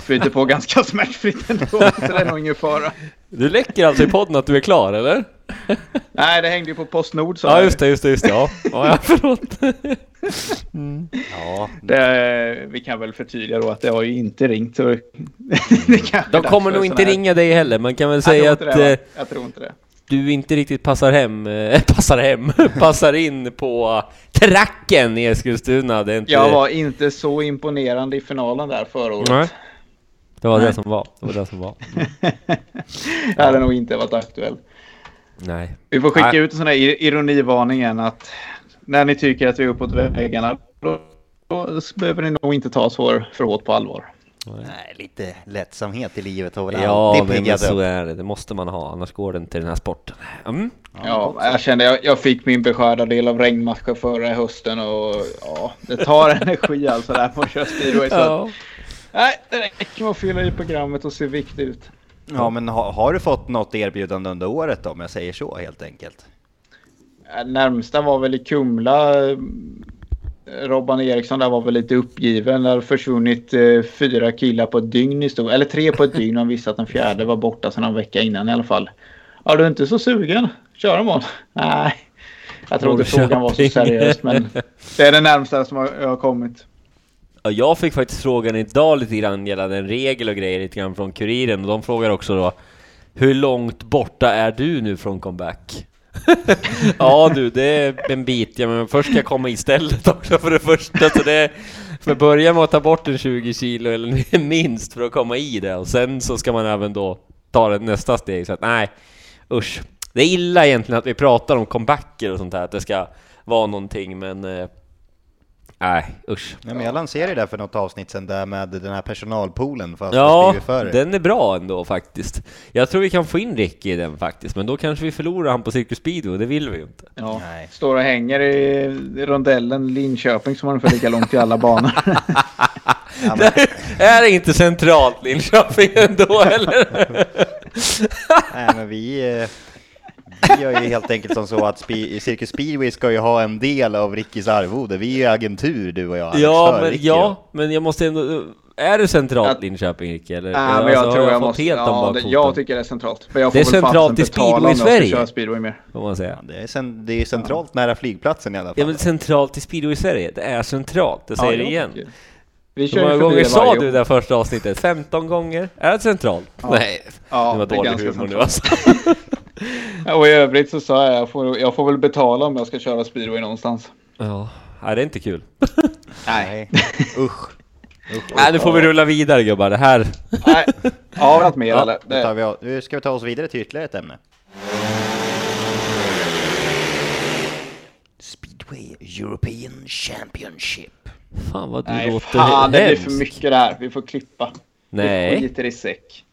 flyter på ganska smärtfritt ändå. Så det är nog ingen fara. Du läcker alltså i podden att du är klar, eller? Nej, det hängde ju på Postnord. Så Ja, just det, just det, just det. Ja, ja, ja förlåt. Ja, Det, vi kan väl förtydliga då att det har ju inte ringt. Så det De kommer nog inte här- ringa dig heller, man kan väl säga att inte det, eh? Jag tror inte det. du inte riktigt passar hem, eh, passar hem, passar in på tracken i Eskilstuna. Det är inte... Jag var inte så imponerande i finalen där förra året. Nej. Det var det Nej. som var. Det var det som var. Jag hade nog inte varit aktuell. Nej. Vi får skicka Nej. ut en sån här ir- ironivarning igen att när ni tycker att vi är uppåt väggarna då, då behöver ni nog inte ta så för hårt på allvar. nej, lite lättsamhet i livet har väl Ja, alltid piggat så upp. är det. Det måste man ha, annars går det inte i den här sporten. Mm. Ja, jag kände jag, jag fick min beskärda del av regnmatcher förra hösten och ja, det tar energi alltså där på att köra speedway. Så att, Ja. nej, det räcker med att fylla i programmet och se viktig ut. Ja, men ha, har du fått något erbjudande under året då, om jag säger så helt enkelt? Eh, Närmsta var väl i Kumla. Robban Eriksson där var väl lite uppgiven. Det hade försvunnit eh, fyra killar på ett dygn i stort. Eller tre på ett dygn. Han visste att den fjärde var borta sedan en vecka innan i alla fall. Ja, du är inte så sugen? Kör imorgon? Nej. Jag tror inte frågan var så seriös men det är det närmsta som har, jag har kommit. Ja, jag fick faktiskt frågan idag lite grann gällande en regel och grejer lite grann från Kuriren. Och de frågar också då Hur långt borta är du nu från comeback? ja du, det är en bit, ja, men först ska jag komma i stället också för det första. Så det För börja med att ta bort en 20 kilo eller minst för att komma i det. Och sen så ska man även då ta det nästa steg. Så att nej Usch. Det är illa egentligen att vi pratar om comebacker och sånt här, att det ska vara någonting men eh, Nej, usch Nej, men jag lanserade det där för något avsnitt sen där med den här personalpoolen fast Ja, ja, för den är bra ändå faktiskt. Jag tror vi kan få in Ricky i den faktiskt, men då kanske vi förlorar han på Cirkus Speedway, det vill vi ju inte. Ja, Nej. står och hänger i rondellen Linköping som har ungefär lika långt i alla banor. Ja, men, är det inte centralt Linköping ändå eller? nej, men vi, eh, vi gör ju helt enkelt som så att spe, Cirkus Speedway ska ju ha en del av Rickys arvode. Vi är ju agentur du och jag. Alex, ja, men, Ricky, ja, men jag måste ändå... Är det centralt Att- Linköping Ricky? Eller? Nej, Alltså, men jag har tror jag fått måste... Ja, det, jag tycker det är centralt. Men jag Det är får centralt i speedway i jag Sverige. speedway mer. får man säga. Ja, det, är sen, det är centralt nära flygplatsen i alla fall. Ja men centralt i Speedway i Sverige, det är centralt, det säger det jag igen. tycker- Vi Hur många gånger det sa du det första avsnittet? 15 gånger? Är det centralt? Nej, Ja, det var det dålig ganska humor nu centralt. alltså. Ja, Och i övrigt så sa jag jag får, jag får väl betala om jag ska köra speedway någonstans. Ja, nej, det är inte kul. Nej, usch. Nej, nu får vi rulla vidare gubbar, det här... Nej, har vi något mer Ja, eller? Det, vi, nu ska vi ta oss vidare till ytterligare ett ämne. Speedway European Championship. Fan vad du nej, låter fan det blir för mycket det här. Vi får klippa. Vi Nej, skiter i säck.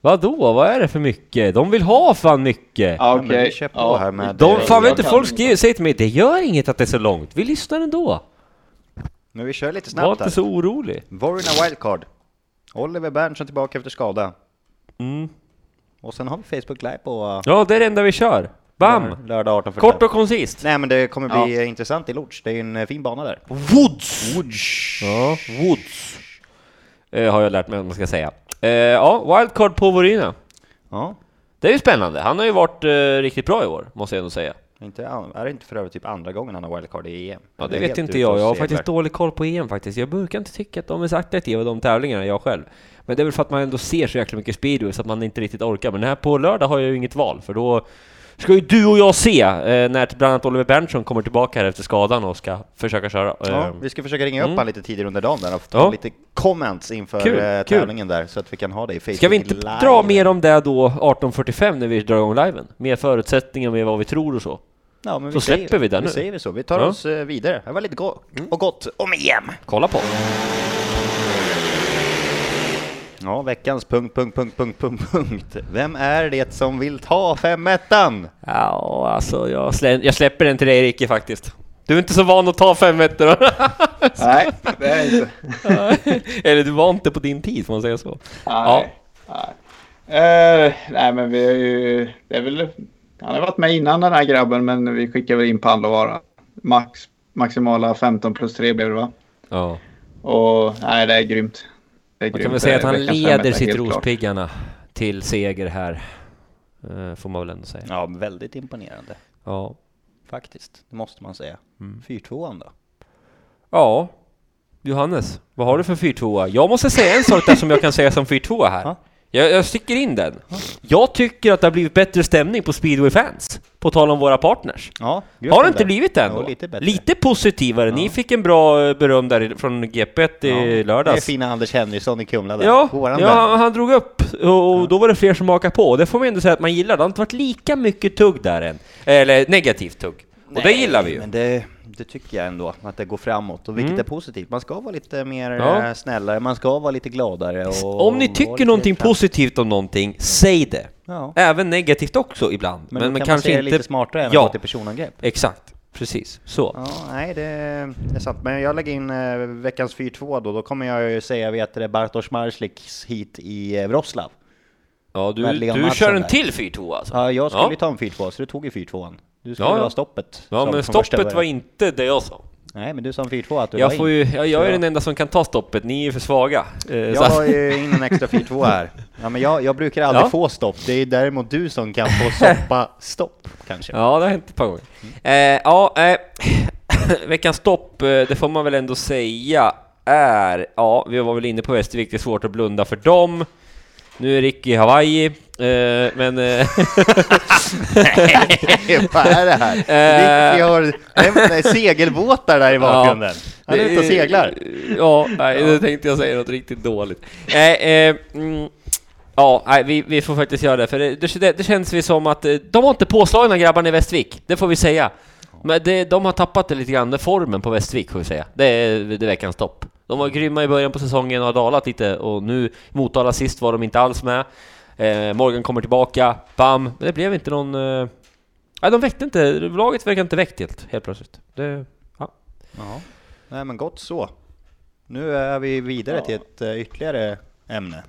Vadå? Vad är det för mycket? De vill ha fan mycket! Ja, men okej. vi kör på Ja. här med- De, eh, fan vet inte, folk inte. skriver, säger till mig det gör inget att det är så långt, vi lyssnar ändå. Men vi kör lite Var snabbt inte här. så orolig. Vorina Wildcard. Oliver Berntsson tillbaka efter skada. Mm. Och sen har vi Facebook Live på Ja, det är det enda vi kör. Bam! lördag 18.45. Kort och koncist. Nej men det kommer bli eh, intressant i Lords. Det är en eh, fin bana där. Woods! Woods. Ja, Woods. Eh, har jag lärt mig vad man ska säga. Eh, ja, wildcard på Vorina. Ja. Det är ju spännande. Han har ju varit eh, riktigt bra i år, måste jag ändå säga. Inte, är det inte för övrigt typ andra gången han har wildcard i EM? Ja, det, är vet inte jag. Jag har faktiskt dålig koll på EM faktiskt. Jag brukar inte tycka att de är så attraktiva, de tävlingarna, jag själv. Men det är väl för att man ändå ser så jäkla mycket speedway så att man inte riktigt orkar. Men här på lördag har jag ju inget val, för då ska ju du och jag se eh, när bland annat Oliver Berntsson kommer tillbaka här efter skadan och ska försöka köra. Ja, Eh, vi ska försöka ringa upp Mm. han lite tidigare under dagen där och ta Ja. lite comments inför Kul, eh, kul. tävlingen där så att vi kan ha det i Facebook Ska vi inte live. dra mer om det då 18.45 när vi drar igång liven? Mer förutsättningar, mer vad vi tror och så. Ja, men Så släpper vi den nu. nu. säger vi så. Vi tar Ja. oss eh, vidare. Det var lite gott och gott om EM. Kolla på! Ja, veckans punkt, punkt, punkt, punkt, punkt, punkt. Vem är det som vill ta femmettan? Ja, alltså jag, slä, jag släpper den till dig Ricky faktiskt. Du är inte så van att ta fem ettor. Nej, det är inte. Eller du var inte på din tid, får man säga så. Nej. Nej. Eh, nej, men vi är ju... Det är väl... Han har varit med innan den här grabben, men vi skickar väl in Pallovara. Max, maximala 15 plus 3 blev det va? Ja. Och nej, det är grymt. Man kan väl säga att han leder sitt. Rospiggarna till seger här. Eh, Får man väl ändå säga. Ja, väldigt imponerande. Ja. Faktiskt, det måste man säga. Mm. Fyrtvåan då? Ja. Johannes, vad har du för fyrtvåa? Jag måste säga en sak där som jag kan säga som fyrtvåa här. Ja. Jag, jag sticker in den. Jag tycker att det har blivit bättre stämning på speedway fans. På tal om våra partners. Ja, Har det inte där. blivit det ändå? Jo, lite bättre. Lite positivare. Ni Ja. fick en bra eh, beröm där från GP i Det är lördags. fina Anders Henriksson i Kumla där. Ja, Våran ja vän. han, drog upp och, då var det fler som hakade på. Det får man ändå säga att man gillar. Det har inte varit lika mycket tugg där än. Eller negativt tugg. Och det Nej, gillar vi ju. Men det, det tycker jag ändå, att det går framåt. Och vilket Mm. är positivt. Man ska vara lite mer Ja. eh, snällare, man ska vara lite gladare. Om ni tycker någonting fram- positivt om någonting, säg det. Ja. Även negativt också ibland. Men, Men, men kan kanske man säga inte... lite smartare än Ja. till personangrepp. Exakt, precis. Så. Ja, nej det, det är sant. Men jag lägger in eh, veckans 4-2 då. Då kommer jag ju säga, vet du, Bartosz Marsliks hit i eh, Wroclaw. Ja, du, du kör en där. till 4 alltså? Ja, jag skulle Ja. ta en 4-2, så du tog ju 4-2an. Du skulle Ja, ja. ha stoppet. Ja, men stoppet var inte det jag sa. Nej, men du sa 4-2 att du Jag, får ju, jag, jag är den enda som kan ta stoppet, ni är ju för svaga. Eh, Jag har ju in en extra 4-2 här. Ja, men jag, jag brukar aldrig Ja. få stopp. Det är däremot du som kan få stoppa stopp, kanske. Ja, det har hänt ett par gånger. Eh, ja, eh, veckans stopp, eh, det får man väl ändå säga, är... Ja, vi var väl inne på Västervik, det är svårt att blunda för dem. Nu är Ricky i Hawaii, eh, men... Eh, Vad är det här? Eh. Vi har nej, segelbåtar där i bakgrunden. Han är ute och seglar. Ja, nej, nu tänkte jag säga något riktigt dåligt. Eh, eh, mm, ja, nej, vi, vi får faktiskt göra det, för det, det, det känns vi som att eh, de var inte påslagna grabbarna i Västervik, det får vi säga. Men det, de har tappat det lite grann, formen på Västervik får vi säga. Det är, det är veckans topp. De var grymma i början på säsongen och har dalat lite och nu Motala sist var de inte alls med. Eh, Morgan kommer tillbaka, bam! Men det blev inte någon... Eh, nej, de väckte inte, laget verkar inte väckt helt, helt plötsligt. Det, ja. Ja. Nej, men gott så. Nu är vi vidare till ett eh, ytterligare ämne.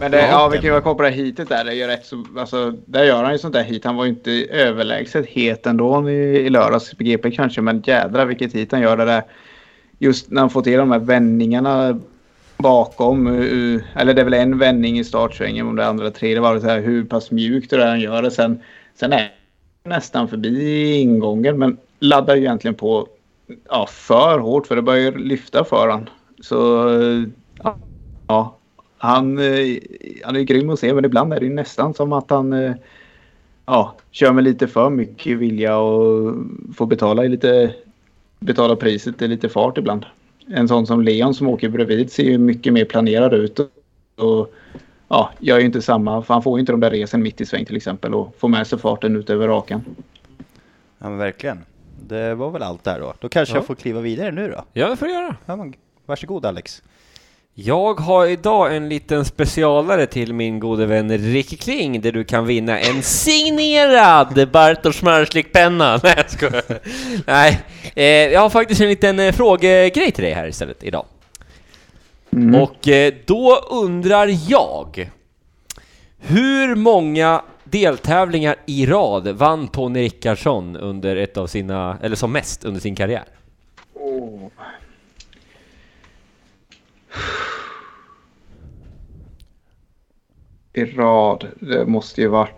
Men det, Ja, ja, vi det- kan ju vara koppla hitet där. Det är ju rätt så, alltså, där gör han ju sånt där hit. Han var ju inte överlägset het ändå i, i lördags på GP kanske. Men jädra vilket hit han gör det där. Just när han får till de här vändningarna bakom. Eh, eh, eller det är väl en vändning i startsvängen om det andra tredje var det så här hur pass mjukt det är han gör det. Sen, sen är han nästan förbi ingången. Men laddar ju egentligen på ja, för hårt för det börjar ju lyfta för han. Så ja, ja, han, han är grym att se men ibland är det ju nästan som att han ja, kör med lite för mycket vilja och får betala, i lite, betala priset i lite fart ibland. En sån som Leon som åker bredvid ser ju mycket mer planerad ut. Och, ja, gör ju inte samma, för han får ju inte de där resen mitt i sväng till exempel och får med sig farten ut över rakan. Ja, men verkligen. Det var väl allt där då. Då kanske Ja. jag får kliva vidare nu då. ja, det får du göra. Ja, men, varsågod Alex. Jag har idag en liten specialare till min gode vän Ricky Kling där du kan vinna en signerad Bartosz Marslik-penna. Nej, jag skojar. Nej, eh, jag har faktiskt en liten eh, frågegrej till dig här istället idag. Och eh, då undrar jag, hur många deltävlingar i rad vann Tony Rickardsson under ett av sina, eller som mest under sin karriär? I rad, det måste ju varit...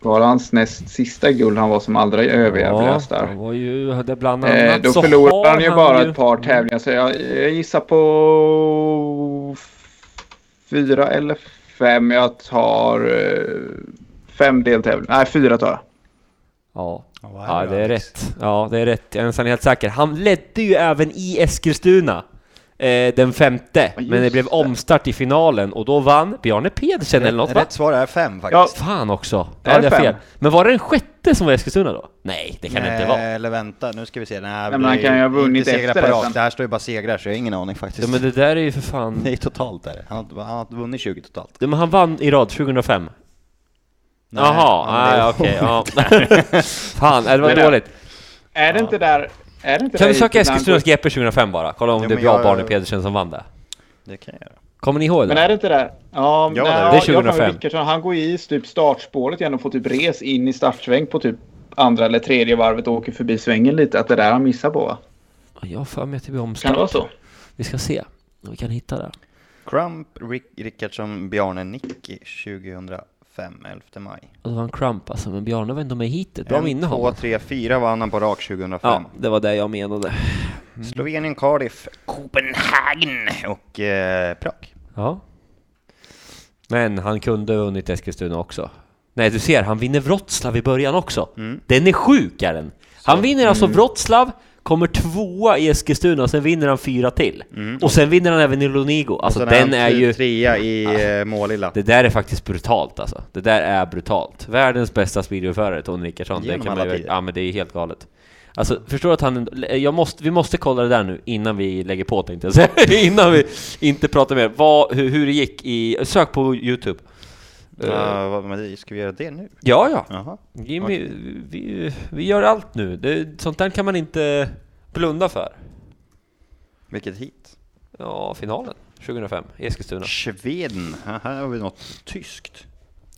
Var det hans näst sista guld han var som allra överjävligast där? det var ju det bland annat Eh, då förlorade han ju bara ju- ett par tävlingar. Så jag, jag gissar på fyra eller fem. Jag tar eh, fem deltävlingar. Nej, fyra tar jag. Ja, Ja, är ja det, det är rätt. Ja, det är rätt. Jag är nästan helt säker. Han ledde ju även i Eskilstuna. Eh, den femte, Ja, men det blev det. omstart i finalen och då vann Bjarne Pedersen eller något va? Rätt svar är fem Ja, faktiskt. Fan också! Är Då hade jag det fem? fel. Men var det den sjätte som var i Eskilstuna då? Nej, det kan det inte vara. Eller vänta, nu ska vi se. Nej, men han kan ju ha vunnit efter det. Det här står ju bara segrar, så jag har ingen aning faktiskt. Ja, men det där är ju för fan... Det är totalt där. Han har, han har vunnit 20 totalt. Ja, Men han vann i rad 2005. Jaha, nej okej. Ja. Fan, det var dåligt. Är det inte där... Är det inte kan vi söka Eskilstunas GP 2005 bara? Kolla om det är bra jag... Barney Pedersen som vann det. Det kan jag göra. Kommer ni ihåg det? Men är det inte där? Ja, ja nej, det är 2005. Jag han går i typ startspåret igen och får typ res in i startsväng på typ andra eller tredje varvet och åker förbi svängen lite. Att det där han missar på va? Jag har för mig att det blir omstart. Kan det vara så? Vi ska se om vi kan hitta det. Crump, Rick, Rickardsson, Bjarne, Nick 2008. 5, 11 maj. Och då vann Crump alltså, men Bjarne var ändå med hit. Ett bra en, minne två, tre, fyra vann han på rak 2005. Ja, det var det jag menade. Mm. Slovenien, Cardiff, Copenhagen och eh, Prag. Ja. Men han kunde ha vunnit Eskilstuna också. Nej, du ser, han vinner Wroclaw i början också. Mm. Den är sjuk, är den! Han vinner alltså mm. Wroclaw, kommer tvåa i Eskilstuna, och sen vinner han fyra till. Och sen vinner han även i Lonigo. Alltså Mm. Den är ju... Trea i eh, Målilla. Det där är faktiskt brutalt alltså. Det där är brutalt. Världens bästa speedwayförare, Tony Rickardsson. Det kan alla man ju, ja men det är helt galet. Alltså, förstår du att han... Jag måste, vi måste kolla det där nu innan vi lägger på tänkte jag säga. innan vi inte pratar mer. Vad, hur, hur det gick i... Sök på Youtube. Vad, men ska vi göra det nu? ja, ja. Jaha. Jimmy, vi, vi gör allt nu. Det, sånt där kan man inte blunda för. Vilket hit? Ja, finalen 2005 i Eskilstuna. Schweden. Här har vi något tyskt.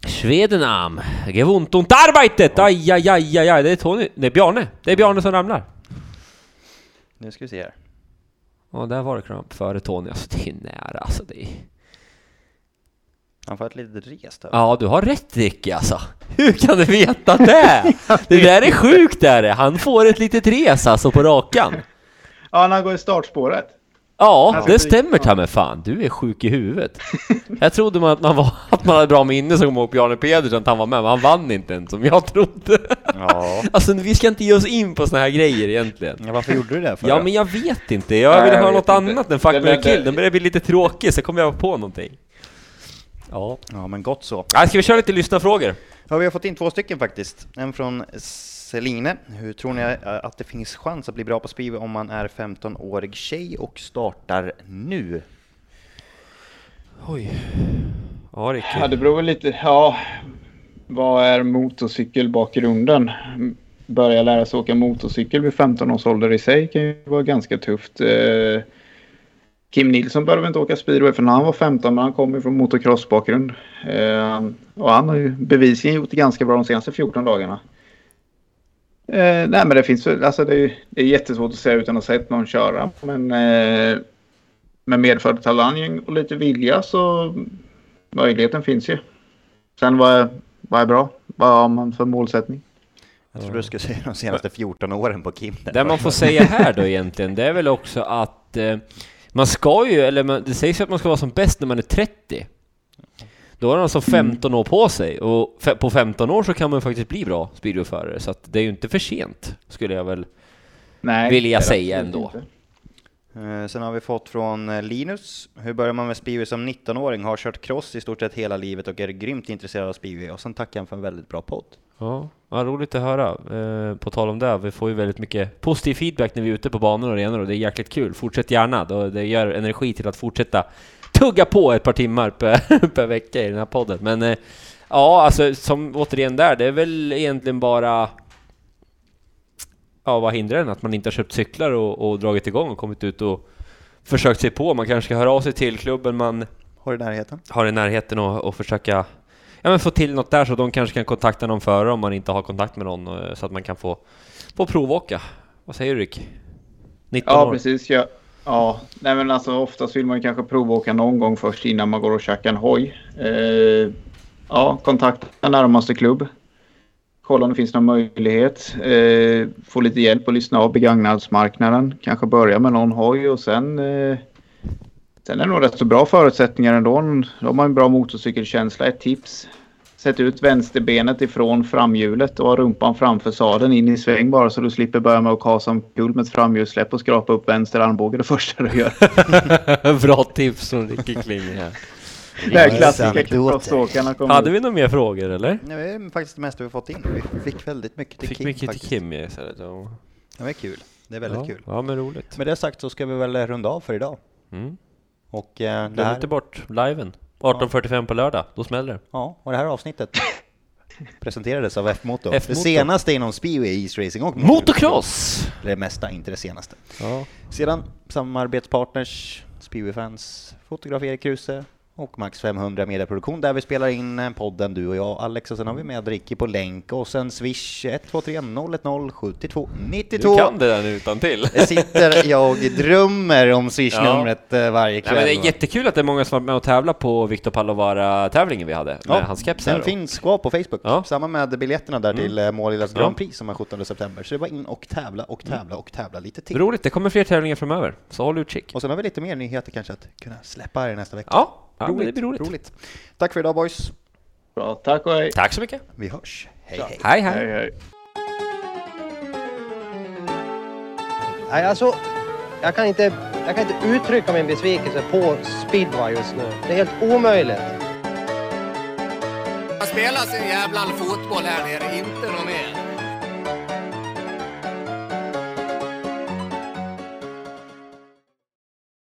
Schwedenam, gewohnt und arbeitet! Aj, aj, aj, aj, aj. Det är Tony, det är Bjarne. Det är Bjarne som ramlar. Nu ska vi se här. Ja, där var det kramp före Tony. Alltså det är nära alltså. Det är... Han får ett litet rest här. Ja, du har rätt Ricky alltså. Hur kan du veta det? Det där är sjukt är det. Han får ett litet res alltså på rakan. Ja, när han går i startspåret. Ja, det stämmer ta mig fan. Du är sjuk i huvudet. Jag trodde man att man, var, att man hade bra minne som kom ihåg Bjarne Pedersen att han var med, men han vann inte ens som jag trodde. Ja. Alltså vi ska inte ge oss in på såna här grejer egentligen. ja. Varför gjorde du det för Ja då? men jag vet inte, jag ville vet något inte. annat än Fuck, Det marry, kill. Den började bli lite tråkig, så kom jag på någonting. Ja. Ja, men gott så. Ska vi köra lite lyssnarfrågor? Ja, vi har fått in två stycken faktiskt. En från Celine. Hur tror ni eh, att det finns chans att bli bra på Speedway om man är 15-årig tjej och startar nu? Oj. Ja, Ricky. Ja, det beror väl lite... Ja, vad är motorcykelbakgrunden? Börja lära sig åka motorcykel vid 15 års ålder i sig kan ju vara ganska tufft. Kim Nilsson började väl inte åka speedway för när han var 15 men han kommer från motocrossbakgrund. Eh, och han har ju bevisligen gjort det ganska bra de senaste 14 dagarna. Eh, nej men det finns alltså det är, det är jättesvårt att säga utan att ha sett någon köra. Men eh, med medfödd talang och lite vilja så möjligheten finns ju. Sen vad är, vad är bra? Vad har man för målsättning? Jag tror du skulle säga de senaste 14 åren på Kim. där. Det man får säga här då egentligen, det är väl också att eh, man ska ju, eller man, det sägs ju att man ska vara som bäst när man är 30. Då har man alltså 15 år på sig och fe, på 15 år så kan man faktiskt bli bra speedwayförare så att det är ju inte för sent skulle jag väl Nej, är säga ändå. inte. Eh, sen har vi fått från eh, Linus. Hur börjar man med speedway som 19-åring? Har kört cross i stort sett hela livet och är grymt intresserad av speedway. Och sen tackar han för en väldigt bra podd. Ja, ja roligt att höra. Eh, på tal om det, vi får ju väldigt mycket positiv feedback när vi är ute på banor och arenor och det är jäkligt kul. Fortsätt gärna, då det ger energi till att fortsätta tugga på ett par timmar per, per vecka i den här podden. Men eh, ja, alltså som återigen där, det är väl egentligen bara Ja, vad hindrar en? Att man inte har köpt cyklar och, och dragit igång och kommit ut och försökt sig på. Man kanske ska höra av sig till klubben man Har du närheten? har i närheten och, och försöka ja, men få till något där så de kanske kan kontakta någon före om man inte har kontakt med någon eh, så att man kan få, få provåka. Vad säger du Rick? 19 Ja, år? precis. Ja. Ja, nej men alltså oftast vill man ju kanske provåka någon gång först innan man går och käkar en hoj. Eh, ja, kontakta närmaste klubb. Kolla om det finns någon möjlighet. Eh, få lite hjälp att lyssna av begagnadsmarknaden. Kanske börja med någon hoj och sen... Eh, sen är det nog rätt så bra förutsättningar ändå. Då har man en bra motorcykelkänsla. Ett tips. Sätt ut vänsterbenet ifrån framhjulet och ha rumpan framför sadeln in i sväng bara så du slipper börja med att kasa omkull med ett framhjulssläpp och skrapa upp vänster armbåge det första du gör. Bra tips från Ricky Kling här. Det här klassiska crossåkarna kommer Hade vi några mer frågor eller? Det är faktiskt det mesta vi har fått in. Vi fick väldigt mycket till Fick Kim mycket till. Kim istället. Ja. Det är kul. Det är väldigt ja. kul. Ja men roligt. Med det sagt så ska vi väl runda av för idag. Mm. Och eh, det Glöm här, inte bort liven. 18.45 på lördag, då smäller det. ja, och det här avsnittet presenterades av F-Moto. Det F-Moto. senaste inom speedway, Racing och Motocross! Det mesta, inte det senaste. Ja. Sedan samarbetspartners, Speedway-fans, fotograf Erik Kruse och Max 500 mediaproduktion där vi spelar in eh, podden du och jag Alex och sen har vi med Ricky på länk och sen swish 123 010 72 92 Du kan det där utan till. Sitter jag drömmer om swishnumret eh, varje kväll. men det är jättekul att det är många som varit med och tävlat på Victor Palovara-tävlingen vi hade med Ja, hans keps här. Den finns kvar på Facebook. Ja. Mm. Samma med biljetterna där till eh, Målillas Ja. Grand Prix som är 17 september. Så det var in och tävla och tävla och tävla lite till. Roligt, det kommer fler tävlingar framöver, så håll utkik. Och sen har vi lite mer nyheter kanske att kunna släppa er nästa vecka. Ja, ja men det blir roligt. roligt. Tack för idag boys. Bra, tack och hej. Tack så mycket. Vi hörs. Hej hej. Hej hej. Hej, hej. Nej, alltså, jag kan, inte, jag kan inte uttrycka min besvikelse på speedway just nu. Det är helt omöjligt. Man spelar sin jävla fotboll här nere, inte något mer.